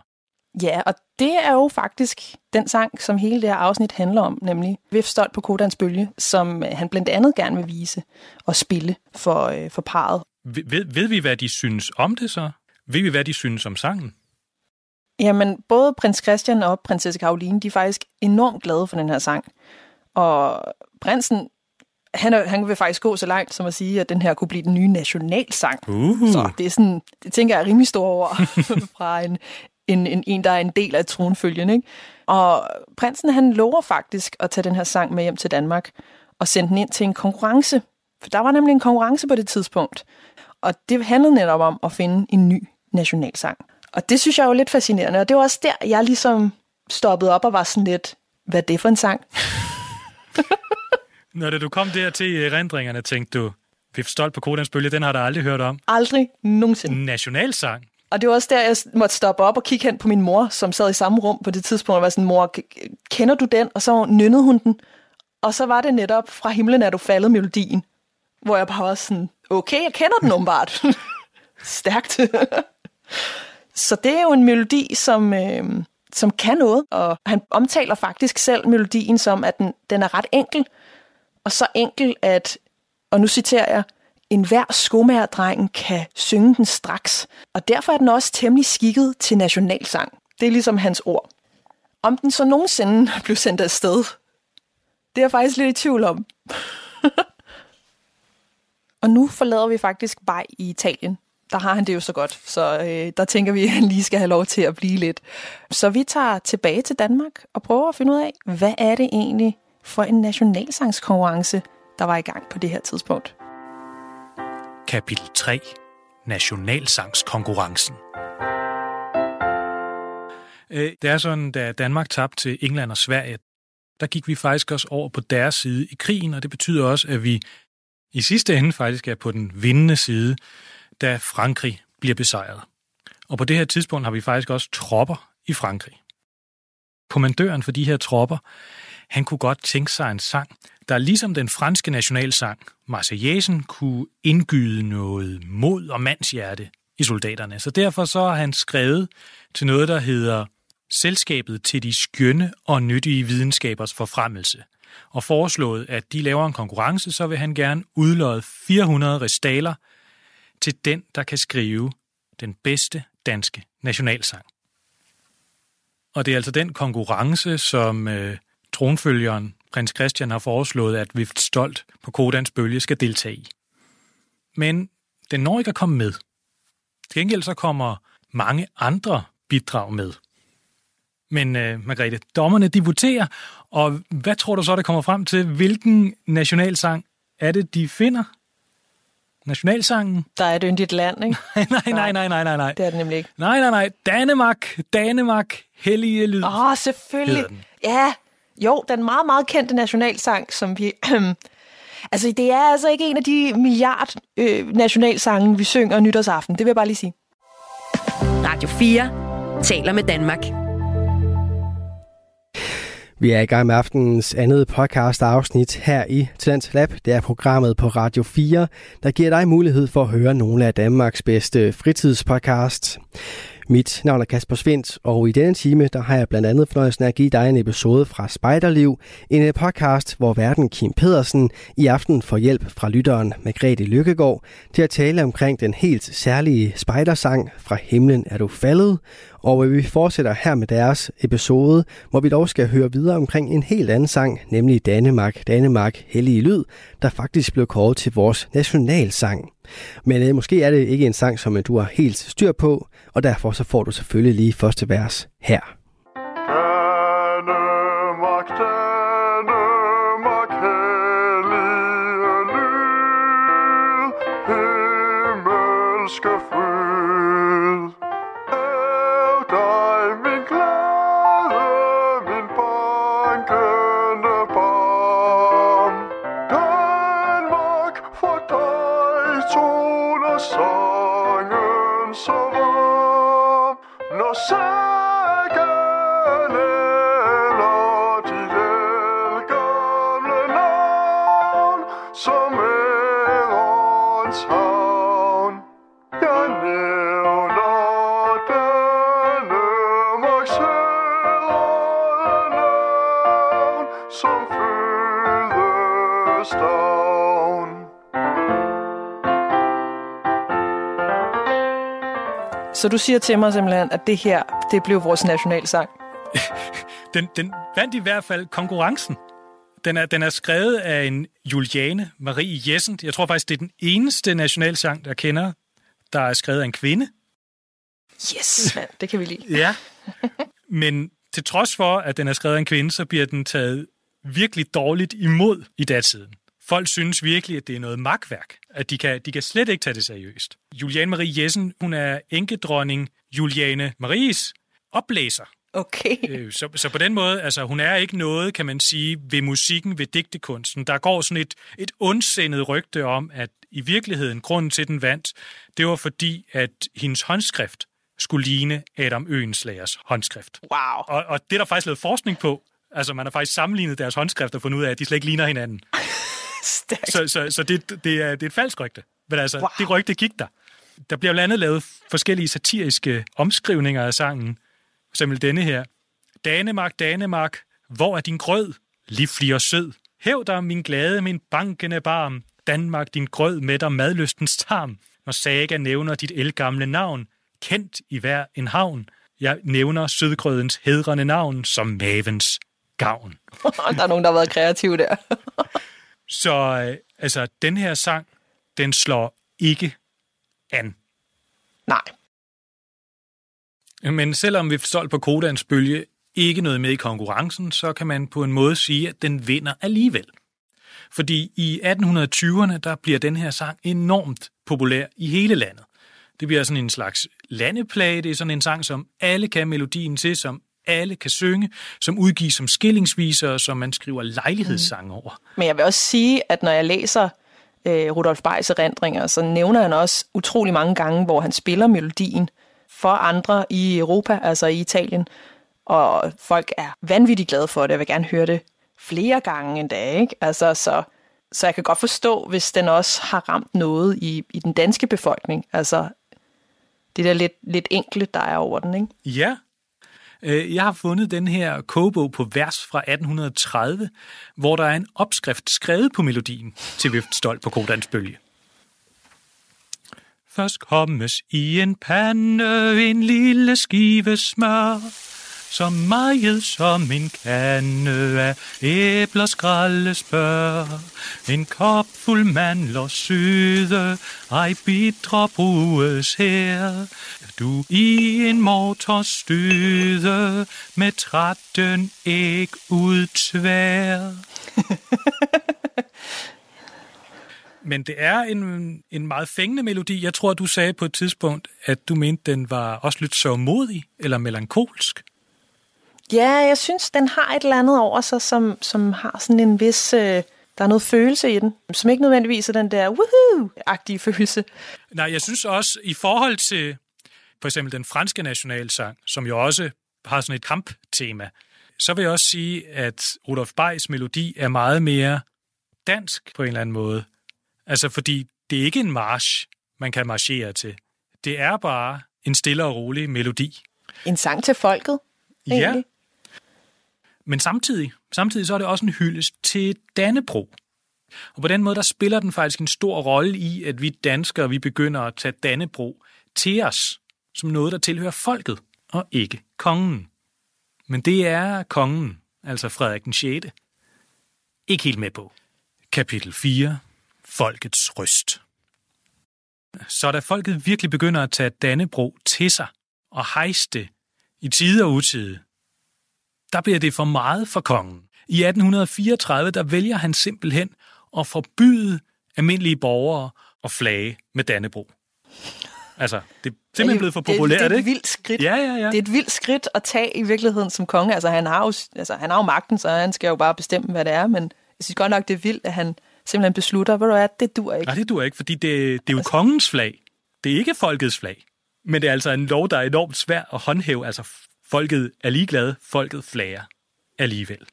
[SPEAKER 6] Ja, og det er jo faktisk den sang, som hele det her afsnit handler om, nemlig Vif Stolt på Kodans Bølge, som han blandt andet gerne vil vise og spille for, øh, for parret.
[SPEAKER 7] Ved, ved, ved vi, hvad de synes om det så? Ved vi, hvad de synes om sangen?
[SPEAKER 6] Jamen, både prins Christian og prinsesse Karoline, de er faktisk enormt glade for den her sang. Og prinsen, han, er, han vil faktisk gå så langt som at sige, at den her kunne blive den nye nationalsang.
[SPEAKER 7] Uh.
[SPEAKER 6] Så det er sådan, det tænker jeg er rimelig store ord *laughs* fra en, en, en, en, der er en del af tronfølgen. Ikke? Og prinsen, han lover faktisk at tage den her sang med hjem til Danmark og sende den ind til en konkurrence. For der var nemlig en konkurrence på det tidspunkt. Og det handlede netop om at finde en ny nationalsang. Og det synes jeg jo lidt fascinerende. Og det var også der, jeg ligesom stoppede op og var sådan lidt, hvad er det for en sang? *laughs*
[SPEAKER 7] Når du kom der til erindringerne, tænkte du, Vif Stolt på Kodans Bølge, den har du aldrig hørt om.
[SPEAKER 6] Aldrig nogensinde.
[SPEAKER 7] Nationalsang.
[SPEAKER 6] Og det var også der, jeg måtte stoppe op og kigge hen på min mor, som sad i samme rum på det tidspunkt, og var sådan, mor, kender du den? Og så nynnede hun den. Og så var det netop fra himlen er du faldet melodien, hvor jeg bare var sådan, okay, jeg kender den åbenbart. *laughs* Stærkt. *laughs* så det er jo en melodi, som, øh, som kan noget, og han omtaler faktisk selv melodien som, at den, den er ret enkel, og så enkel, at, og nu citerer jeg, en hver skomagerdreng kan synge den straks, og derfor er den også temmelig skikket til nationalsang. Det er ligesom hans ord. Om den så nogensinde *laughs* blev sendt afsted, det er jeg faktisk lidt i tvivl om. *laughs* og nu forlader vi faktisk vej i Italien. Der har han det jo så godt, så øh, der tænker vi, at han lige skal have lov til at blive lidt. Så vi tager tilbage til Danmark og prøver at finde ud af, hvad er det egentlig for en nationalsangskonkurrence, der var i gang på det her tidspunkt.
[SPEAKER 7] Kapitel 3. Nationalsangskonkurrencen. Øh, Det er sådan, da Danmark tabte til England og Sverige, der gik vi faktisk også over på deres side i krigen, og det betyder også, at vi i sidste ende faktisk er på den vindende side, da Frankrig bliver besejret. Og på det her tidspunkt har vi faktisk også tropper i Frankrig. Kommandøren for de her tropper, han kunne godt tænke sig en sang, der ligesom den franske nationalsang, Marseillaisen, kunne indgyde noget mod og mandshjerte i soldaterne. Så derfor så har han skrevet til noget, der hedder Selskabet til de skønne og nyttige videnskabers forfremmelse, og foreslået, at de laver en konkurrence, så vil han gerne udlåde 400 ristaler til den, der kan skrive den bedste danske nationalsang. Og det er altså den konkurrence, som øh, tronfølgeren prins Christian har foreslået, at Vift Stolt på Kodans bølge skal deltage i. Men den når ikke at komme med. Til gengæld så kommer mange andre bidrag med. Men øh, Margrethe, dommerne de voterer, og hvad tror du så, det kommer frem til? Hvilken nationalsang er det, de finder? Nationalsangen?
[SPEAKER 6] Der er et yndigt land, ikke? *laughs*
[SPEAKER 7] nej, nej, nej, nej, nej, nej.
[SPEAKER 6] Det er det nemlig ikke.
[SPEAKER 7] Nej, nej, nej. Danemark, Danemark, hellige lyd.
[SPEAKER 6] Åh, oh, selvfølgelig. Ja, jo, den meget, meget kendte nationalsang, som vi... *clears throat* altså, det er altså ikke en af de milliard øh, nationalsange, vi synger nytårsaften. Det vil jeg bare lige sige.
[SPEAKER 5] Radio 4 taler med Danmark.
[SPEAKER 1] Vi er i gang med aftenens andet podcast afsnit her i Talent Lab. Det er programmet på Radio 4, der giver dig mulighed for at høre nogle af Danmarks bedste fritidspodcasts. Mit navn er Kasper Svendt, og i denne time der har jeg blandt andet fornøjelsen af at give dig en episode fra Spejderliv, en podcast, hvor verden Kim Pedersen i aften får hjælp fra lytteren Margrethe Lykkegaard til at tale omkring den helt særlige spejdersang Fra himlen er du faldet, og øh, vi fortsætter her med deres episode, hvor vi dog skal høre videre omkring en helt anden sang, nemlig Danemark, Danemark, Hellige Lyd, der faktisk blev kåret til vores nationalsang. Men øh, måske er det ikke en sang, som øh, du har helt styr på, og derfor så får du selvfølgelig lige første vers her.
[SPEAKER 8] Danemark, Danemark, hellige lyd, himmelske dig toner sangen så varm, når
[SPEAKER 6] Så du siger til mig simpelthen, at det her, det blev vores nationalsang. *laughs*
[SPEAKER 7] Den, den vandt i hvert fald konkurrencen. Den er, den er skrevet af en Juliane Marie Jessen. Jeg tror faktisk, det er den eneste nationalsang, der kender, der er skrevet af en kvinde.
[SPEAKER 6] Yes, mand, det kan vi lide.
[SPEAKER 7] Ja. Men til trods for, at den er skrevet af en kvinde, så bliver den taget virkelig dårligt imod i datiden. Folk synes virkelig, at det er noget magtværk, at de kan, de kan slet ikke tage det seriøst. Juliane Marie Jessen, hun er enkedronning Juliane Maries oplæser.
[SPEAKER 6] Okay.
[SPEAKER 7] Øh, Så, så på den måde, altså hun er ikke noget, kan man sige, ved musikken, ved digtekunsten. Der går sådan et, et ondsindet rygte om, at i virkeligheden, grunden til, den vandt, det var fordi, at hendes håndskrift skulle ligne Adam Øenslagers håndskrift.
[SPEAKER 6] Wow.
[SPEAKER 7] Og, og det er der faktisk lavet forskning på. Altså man har faktisk sammenlignet deres håndskrifter og fundet ud af, at de slet ikke ligner hinanden.
[SPEAKER 6] Stærkt.
[SPEAKER 7] Så, så, så det, det, er, det er et falsk rygte. Men altså,
[SPEAKER 6] Wow.
[SPEAKER 7] wow. det rygte gik der. Der bliver blandt andet lavet forskellige satiriske omskrivninger af sangen. For eksempel denne her. Danemark, Danemark, hvor er din grød? Livlig og sød. Hæv dig, min glade, min bankende barm. Danmark, din grød med dig madlystens tarm. Når Saga nævner dit elgamle navn, kendt i hver en havn. Jeg nævner sødgrødens hedrende navn som mavens gavn. *laughs*
[SPEAKER 6] der er nogen, der har været kreative der. *laughs*
[SPEAKER 7] Så øh, altså, den her sang, den slår ikke an.
[SPEAKER 6] Nej.
[SPEAKER 7] Men selvom vi stolt på Kodans bølge ikke noget med i konkurrencen, så kan man på en måde sige, at den vinder alligevel. Fordi i 1820'erne, der bliver den her sang enormt populær i hele landet. Det bliver sådan en slags landeplage, det er sådan en sang, som alle kan melodien til, som alle kan synge, som udgives som skillingsviser, som man skriver lejlighedssange over.
[SPEAKER 6] Men jeg vil også sige, at når jeg læser øh, Rudolf Beis erindringer, så nævner han også utrolig mange gange, hvor han spiller melodien for andre i Europa, altså i Italien. Og folk er vanvittigt glade for det. Jeg vil gerne høre det flere gange endda, ikke? Altså, så, så jeg kan godt forstå, hvis den også har ramt noget i, i den danske befolkning. Altså, det der lidt, lidt enkle, der er over den, ikke?
[SPEAKER 7] Ja. Øh, jeg har fundet den her kogebog på vers fra 1830, hvor der er en opskrift skrevet på melodien til Viftstolt på Kodans bølge. Først kommes i en pande en lille skive smør, så meget som en kande af æbler skraldespør. En kop fuld mandler søde, ej bitre bruges her. Du i en morter støde, med trætten æg ud tvær. *laughs* Men det er en, en meget fængende melodi. Jeg tror, du sagde på et tidspunkt, at du mente, den var også lidt sørmodig eller melankolsk.
[SPEAKER 6] Ja, jeg synes, den har et eller andet over sig, som, som har sådan en vis... Øh, der er noget følelse i den, som ikke nødvendigvis er den der woohoo-agtige *laughs* følelse.
[SPEAKER 7] Nej, jeg synes også, i forhold til for eksempel den franske nationalsang, som jo også har sådan et kamptema, så vil jeg også sige, at Rudolf Beis melodi er meget mere dansk på en eller anden måde. Altså, fordi det er ikke en march, man kan marchere til. Det er bare en stille og rolig melodi.
[SPEAKER 6] En sang til folket,
[SPEAKER 7] Ja,
[SPEAKER 6] egentlig
[SPEAKER 7] men samtidig, samtidig så er det også en hyldest til Dannebro. Og på den måde, der spiller den faktisk en stor rolle i, at vi danskere, vi begynder at tage Dannebro til os, som noget, der tilhører folket, og ikke kongen. Men det er kongen, altså Frederik den 6. Ikke helt med på. Kapitel 4. Folkets røst. Så da folket virkelig begynder at tage Dannebro til sig og hejste i tide og utide, der bliver det for meget for kongen. I 1834, der vælger han simpelthen at forbyde almindelige borgere at flage med Dannebro. Altså, det er simpelthen blevet for populært,
[SPEAKER 6] det, det er et
[SPEAKER 7] ikke?
[SPEAKER 6] vildt skridt.
[SPEAKER 7] Ja, ja, ja.
[SPEAKER 6] Det er et vildt skridt at tage i virkeligheden som konge. Altså, han har jo, altså, han har jo magten, så han skal jo bare bestemme, hvad det er. Men jeg synes godt nok, det er vildt, at han simpelthen beslutter, ved du hvad, det dur ikke.
[SPEAKER 7] Nej, det duer ikke, fordi det, det er jo kongens flag. Det er ikke folkets flag. Men det er altså en lov, der er enormt svær at håndhæve. Altså, folket er ligeglade, folket flager alligevel.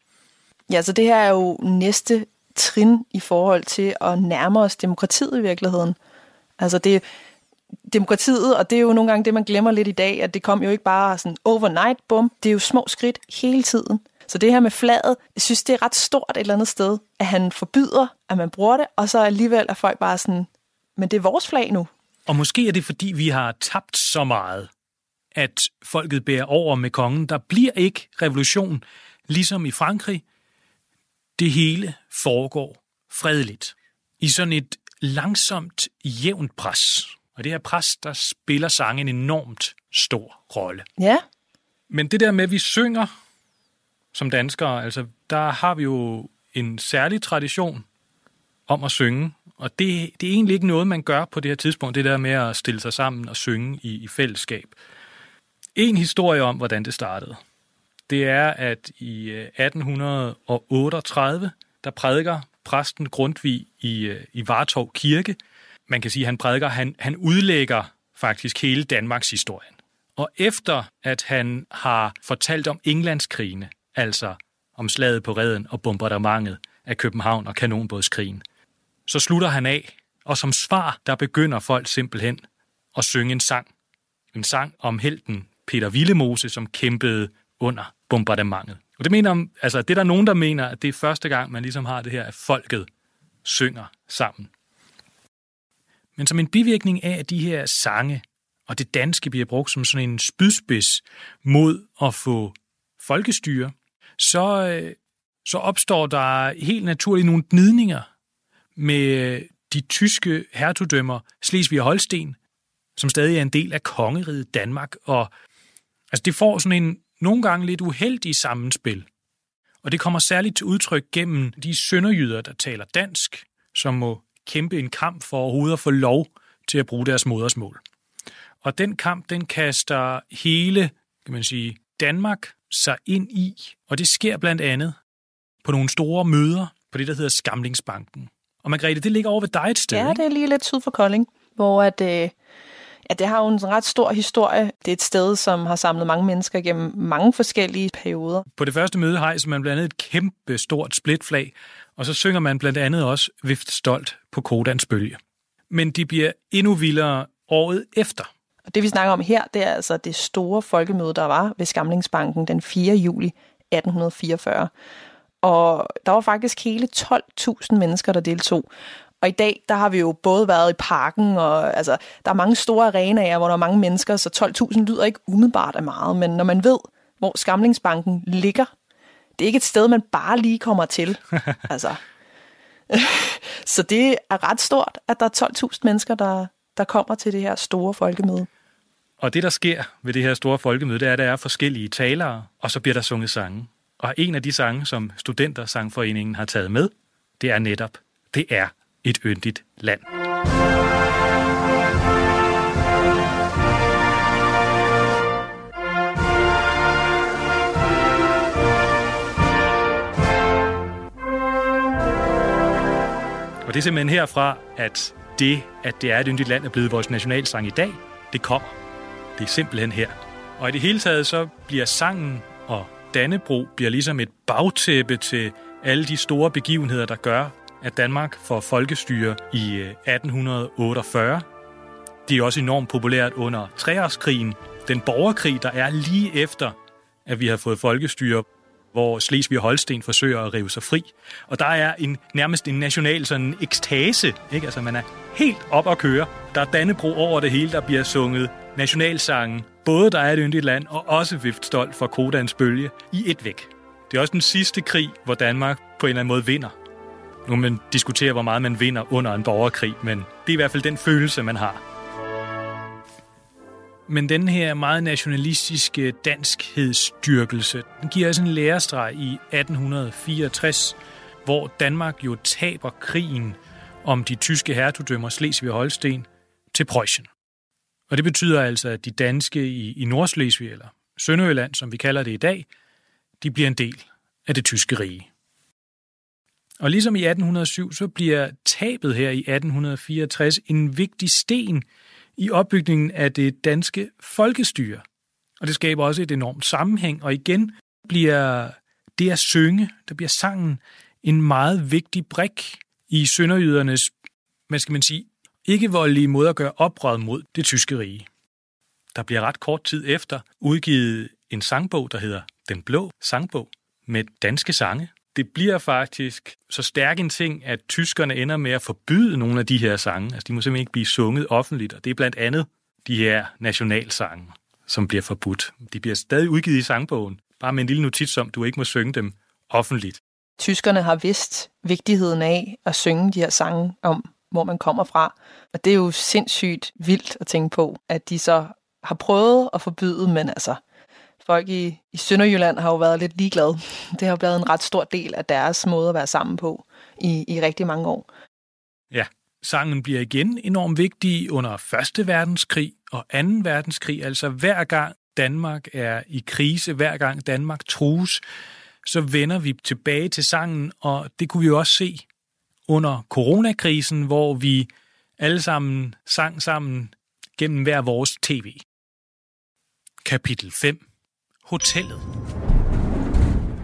[SPEAKER 6] Ja, så det her er jo næste trin i forhold til at nærme os demokratiet i virkeligheden. Altså det demokratiet, og det er jo nogle gange det, man glemmer lidt i dag, at det kom jo ikke bare sådan overnight, bum. Det er jo små skridt hele tiden. Så det her med flaget, jeg synes, det er ret stort et eller andet sted, at han forbyder, at man bruger det, og så alligevel er folk bare sådan, men det er vores flag nu.
[SPEAKER 7] Og måske er det, fordi vi har tabt så meget, at folket bærer over med kongen. Der bliver ikke revolution, ligesom i Frankrig. Det hele foregår fredeligt. I sådan et langsomt, jævnt pres. Og det her pres, der spiller sangen en enormt stor rolle.
[SPEAKER 6] Ja,
[SPEAKER 7] Men det der med, at vi synger som danskere, altså der har vi jo en særlig tradition om at synge. Og det, det er egentlig ikke noget, man gør på det her tidspunkt, det der med at stille sig sammen og synge i, i fællesskab. En historie om, hvordan det startede, det er, at i øh, 1838, der prædiker præsten Grundtvig i, øh, i Vartov Kirke. Man kan sige, at han prædiker, han, han udlægger faktisk hele Danmarks historien. Og efter at han har fortalt om Englandskrigene, altså om slaget på redden og bombardementet af København og kanonbådskrigen, så slutter han af, og som svar, der begynder folk simpelthen at synge en sang. En sang om helten Peter Villemose, som kæmpede under bombardementet. Og det mener, altså det er der nogen, der mener, at det er første gang, man ligesom har det her, at folket synger sammen. Men som en bivirkning af, at de her sange og det danske bliver brugt som sådan en spydspids mod at få folkestyre, så, øh, så opstår der helt naturligt nogle gnidninger med de tyske hertugdømmer Slesvig og Holsten, som stadig er en del af kongeriget Danmark. Og altså, det får sådan en nogle gange lidt uheldig sammenspil. Og det kommer særligt til udtryk gennem de sønderjyder, der taler dansk, som må kæmpe en kamp for overhovedet at få lov til at bruge deres modersmål. Og den kamp, den kaster hele, kan man sige, Danmark sig ind i, og det sker blandt andet på nogle store møder på det, der hedder Skamlingsbanken. Og Margrethe, det ligger over ved dig et sted,
[SPEAKER 6] ja det er lige lidt syd for Kolding, hvor at, øh, at det har jo en ret stor historie. Det er et sted, som har samlet mange mennesker gennem mange forskellige perioder.
[SPEAKER 7] På det første møde hejser man blandt andet et kæmpe stort splitflag, og så synger man blandt andet også Vift Stolt på Kodans bølge. Men de bliver endnu vildere året efter.
[SPEAKER 6] Og det vi snakker om her, det er altså det store folkemøde, der var ved Skamlingsbanken den 4. juli 1844. Og der var faktisk hele 12.000 mennesker, der deltog. Og i dag, der har vi jo både været i parken, og altså, der er mange store arenaer, hvor der er mange mennesker, så 12.000 lyder ikke umiddelbart af meget. Men når man ved, hvor Skamlingsbanken ligger, det er ikke et sted, man bare lige kommer til. *laughs* altså. *laughs* så det er ret stort, at der er 12.000 mennesker, der, der kommer til det her store folkemøde.
[SPEAKER 7] Og det, der sker ved det her store folkemøde, det er, at der er forskellige talere, og så bliver der sunget sange. Og en af de sange, som Studentersangforeningen har taget med, det er netop, det er et yndigt land. Og det er simpelthen herfra, at det, at det er et yndigt land, er blevet vores nationalsang i dag, det kommer. Det er simpelthen her. Og i det hele taget, så bliver sangen og Dannebro bliver ligesom et bagtæppe til alle de store begivenheder, der gør, at Danmark får folkestyre i øh, 1848. Det er også enormt populært under treårskrigen, den borgerkrig, der er lige efter, at vi har fået folkestyre, hvor Slesvig og Holsten forsøger at rive sig fri. Og der er en, nærmest en national sådan ekstase, ikke? Altså man er helt op at køre. Der er Dannebro over det hele, der bliver sunget nationalsangen. Både der er et yndigt land, og også vift stolt for Kodans bølge i et væk. Det er også den sidste krig, hvor Danmark på en eller anden måde vinder. Nu kan man diskutere, hvor meget man vinder under en borgerkrig, men det er i hvert fald den følelse, man har. Men den her meget nationalistiske danskhedsstyrkelse, den giver os en lærestreg i 1864, hvor Danmark jo taber krigen om de tyske hertugdømmer Slesvig og Holsten til Preussen. Og det betyder altså, at de danske i, i Nordslesvig, eller Sønderjylland, som vi kalder det i dag, de bliver en del af det tyske rige. Og ligesom i 1807, så bliver tabet her i 1864 en vigtig sten i opbygningen af det danske folkestyre. Og det skaber også et enormt sammenhæng, og igen bliver det at synge, der bliver sangen, en meget vigtig brik i sønderjydernes, hvad skal man sige, ikke voldelige måde at gøre oprør mod det tyske rige. Der bliver ret kort tid efter udgivet en sangbog, der hedder Den Blå Sangbog, med danske sange. Det bliver faktisk så stærk en ting, at tyskerne ender med at forbyde nogle af de her sange. Altså, de må simpelthen ikke blive sunget offentligt, og det er blandt andet de her nationalsange, som bliver forbudt. De bliver stadig udgivet i sangbogen, bare med en lille notits om, du ikke må synge dem offentligt.
[SPEAKER 6] Tyskerne har vidst vigtigheden af at synge de her sange om, hvor man kommer fra. Og det er jo sindssygt vildt at tænke på, at de så har prøvet at forbyde, men altså, folk i, i Sønderjylland har jo været lidt ligeglade. Det har jo været en ret stor del af deres måde at være sammen på i, i rigtig mange år.
[SPEAKER 7] Ja, sangen bliver igen enormt vigtig under 1. verdenskrig og 2. verdenskrig. Altså hver gang Danmark er i krise, hver gang Danmark trues, så vender vi tilbage til sangen, og det kunne vi jo også se under coronakrisen, hvor vi alle sammen sang sammen gennem hver vores tv. Kapitel 5. Hotellet.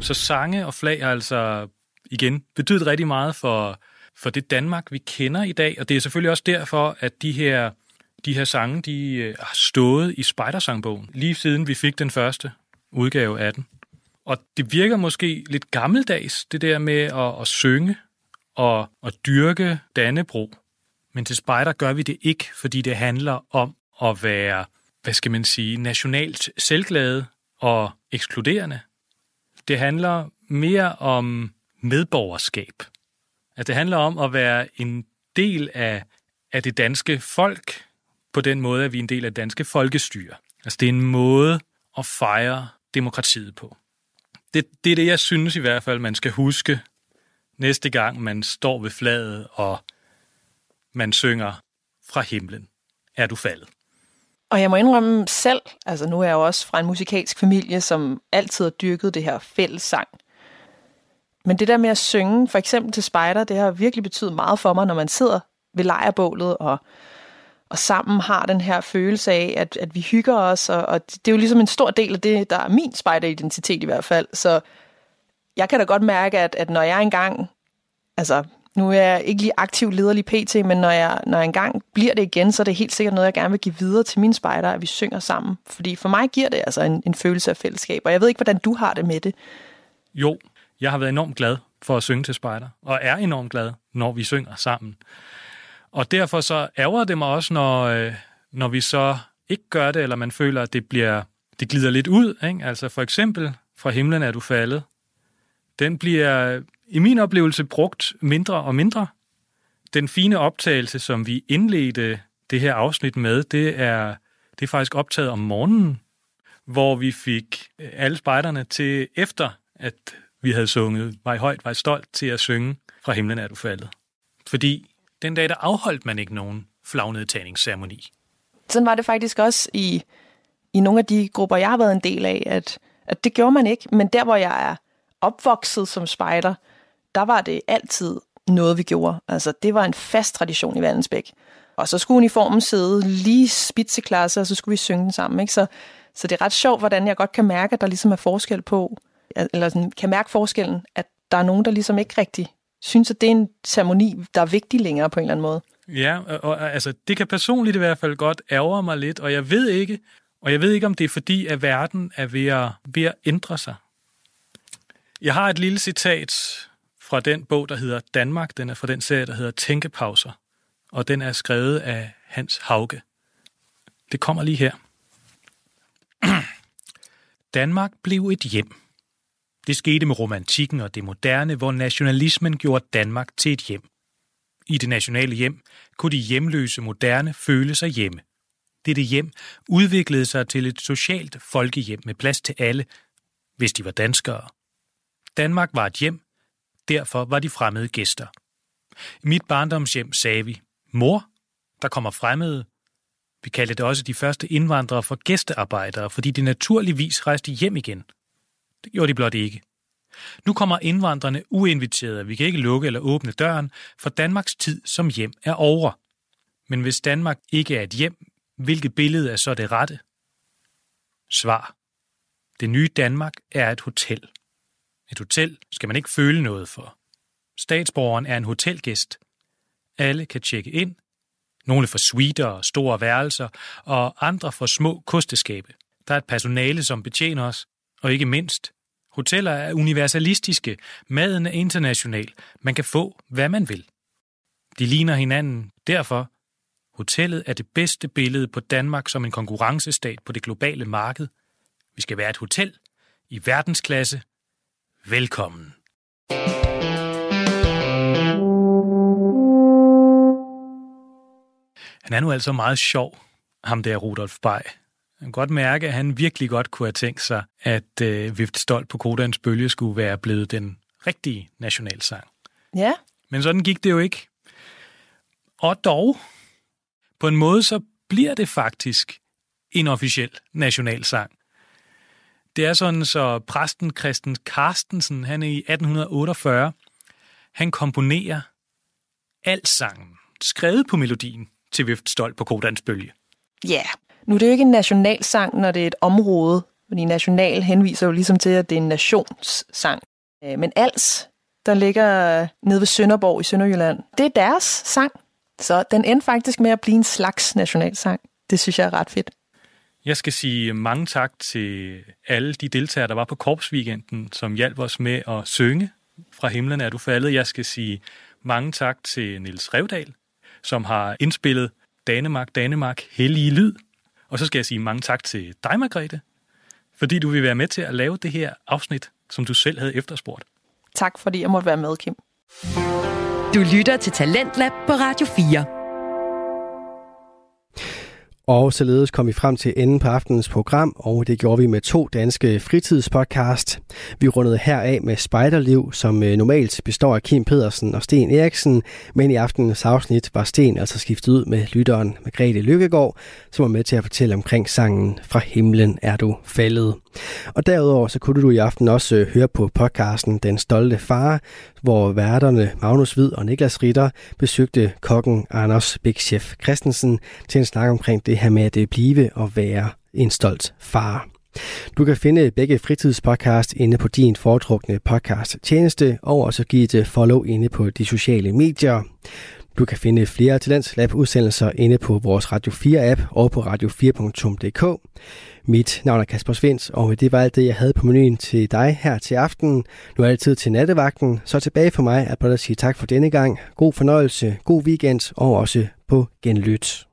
[SPEAKER 7] Så sange og flag har altså igen betydet rigtig meget for, for det Danmark, vi kender i dag, og det er selvfølgelig også derfor, at de her, de her sange, de øh, har stået i Spejdersangbogen, lige siden vi fik den første udgave af den. Og det virker måske lidt gammeldags, det der med at, at synge og at dyrke Dannebro. Men til spejder gør vi det ikke, fordi det handler om at være, hvad skal man sige, nationalt selvglade og ekskluderende. Det handler mere om medborgerskab. At det handler om at være en del af, af det danske folk, på den måde, at vi er en del af det danske folkestyre. Altså det er en måde at fejre demokratiet på. Det, det er det, jeg synes i hvert fald, man skal huske næste gang, man står ved flaget, og man synger fra himlen. Er du faldet?
[SPEAKER 6] Og jeg må indrømme selv, altså nu er jeg jo også fra en musikalsk familie, som altid har dyrket det her fællessang. Men det der med at synge, for eksempel til spejder, det har virkelig betydet meget for mig, når man sidder ved lejrbålet og, og sammen har den her følelse af, at, at vi hygger os, og, og det er jo ligesom en stor del af det, der er min spejderidentitet i hvert fald. Så jeg kan da godt mærke, at, at når jeg engang altså, nu er jeg ikke lige aktiv lederlig pt, men når jeg, når jeg engang bliver det igen, så er det helt sikkert noget, jeg gerne vil give videre til mine spejder, at vi synger sammen. Fordi for mig giver det altså en, en følelse af fællesskab, og jeg ved ikke, hvordan du har det med det.
[SPEAKER 7] Jo, jeg har været enormt glad for at synge til spejder, og er enormt glad, når vi synger sammen. Og derfor så ærger det mig også, når, øh, når vi så ikke gør det, eller man føler, at det bliver det glider lidt ud. Ikke? Altså for eksempel, fra himlen er du faldet. Den bliver i min oplevelse brugt mindre og mindre. Den fine optagelse, som vi indledte det her afsnit med, det er, det er faktisk optaget om morgenen, hvor vi fik øh, alle spejderne til, efter at vi havde sunget Vej højt, vej stolt, til at synge Fra himlen er du faldet. Fordi den dag, der afholdt man ikke nogen flagnedtagningsceremoni.
[SPEAKER 6] Sådan var det faktisk også i, i nogle af de grupper, jeg har været en del af, at, at det gjorde man ikke. Men der, hvor jeg er opvokset som spejder, der var det altid noget, vi gjorde. Altså, det var en fast tradition i Vandensbæk. Og så skulle uniformen sidde lige spidseklasse, og så skulle vi synge den sammen. Ikke? Så, så det er ret sjovt, hvordan jeg godt kan mærke, at der ligesom er forskel på, eller sådan, kan mærke forskellen, at der er nogen, der ligesom ikke rigtig synes, at det er en ceremoni, der er vigtig længere på en eller anden måde.
[SPEAKER 7] Ja, og, og altså, det kan personligt i hvert fald godt ærge mig lidt, og jeg ved ikke, og jeg ved ikke, om det er fordi, at verden er ved at, ved at ændre sig. Jeg har et lille citat fra den bog, der hedder Danmark. Den er fra den serie, der hedder Tænkepauser. Og den er skrevet af Hans Hauge. Det kommer lige her. *clears throat* Danmark blev et hjem. Det skete med romantikken og det moderne, hvor nationalismen gjorde Danmark til et hjem. I det nationale hjem kunne de hjemløse moderne føle sig hjemme. Dette hjem udviklede sig til et socialt folkehjem med plads til alle, hvis de var danskere. Danmark var et hjem, derfor var de fremmede gæster. I mit barndomshjem sagde vi, mor, der kommer fremmede. Vi kaldte det også de første indvandrere for gæstearbejdere, fordi de naturligvis rejste hjem igen. Det gjorde de blot ikke. Nu kommer indvandrerne uinviterede. Vi kan ikke lukke eller åbne døren, for Danmarks tid som hjem er over. Men hvis Danmark ikke er et hjem, hvilket billede er så det rette? Svar. Det nye Danmark er et hotel. Et hotel skal man ikke føle noget for. Statsborgeren er en hotelgæst. Alle kan tjekke ind. Nogle får suiter og store værelser, og andre får små kosteskabe. Der er et personale, som betjener os, og ikke mindst, hoteller er universalistiske, maden er international, man kan få, hvad man vil. De ligner hinanden, derfor Hotellet er det bedste billede på Danmark som en konkurrencestat på det globale marked. Vi skal være et hotel i verdensklasse. Velkommen. Han er nu altså meget sjov, ham der Rudolf Bay. Man kan godt mærke, at han virkelig godt kunne have tænkt sig, at øh, Vift Stolt på Kodans Bølge skulle være blevet den rigtige nationalsang.
[SPEAKER 6] Ja.
[SPEAKER 7] Men sådan gik det jo ikke. Og dog, på en måde så bliver det faktisk en officiel nationalsang. Det er sådan, så præsten Christen Carstensen, han er i 1848, han komponerer alt sangen, skrevet på melodien til Vift Stolt på Kodans Bølge.
[SPEAKER 6] Ja, yeah. nu er det jo ikke en nationalsang, når det er et område, fordi national henviser jo ligesom til, at det er en nationssang. Øh, men Als, der ligger nede ved Sønderborg i Sønderjylland, det er deres sang. Så den endte faktisk med at blive en slags nationalsang. Det synes jeg er ret fedt.
[SPEAKER 7] Jeg skal sige mange tak til alle de deltagere, der var på Korpsweekenden, som hjalp os med at synge Fra himlen er du faldet. Jeg skal sige mange tak til Nils Revdal, som har indspillet Danemark, Danemark, hellige lyd. Og så skal jeg sige mange tak til dig, Margrethe, fordi du vil være med til at lave det her afsnit, som du selv havde efterspurgt.
[SPEAKER 6] Tak fordi jeg måtte være med, Kim.
[SPEAKER 5] Du lytter til Talentlab på Radio 4.
[SPEAKER 1] Og således kom vi frem til enden på aftenens program, og det gjorde vi med to danske fritidspodcast. Vi rundede her af med Spejderliv, som øh, normalt består af Kim Pedersen og Sten Eriksen, men i aftenens afsnit var Sten altså skiftet ud med lytteren Margrethe Lykkegaard, som var med til at fortælle omkring sangen Fra himlen er du faldet. Og derudover så kunne du i aften også øh, høre på podcasten Den Stolte Far, hvor værterne Magnus Hvid og Niklas Ritter besøgte kokken Anders Big Chef Christensen til en snak omkring det her med at øh, blive og være en stolt far. Du kan finde begge fritidspodcast inde på din foretrukne podcast tjeneste, og også give et øh, follow inde på de sociale medier. Du kan finde flere Talents Lab udsendelser inde på vores Radio 4 app og på radio4.dk. Mit navn er Kasper Svens, og det var alt det, jeg havde på menuen til dig her til aften. Nu er det tid til nattevagten, så tilbage for mig at blot at sige tak for denne gang. God fornøjelse, god weekend og også på genlyt.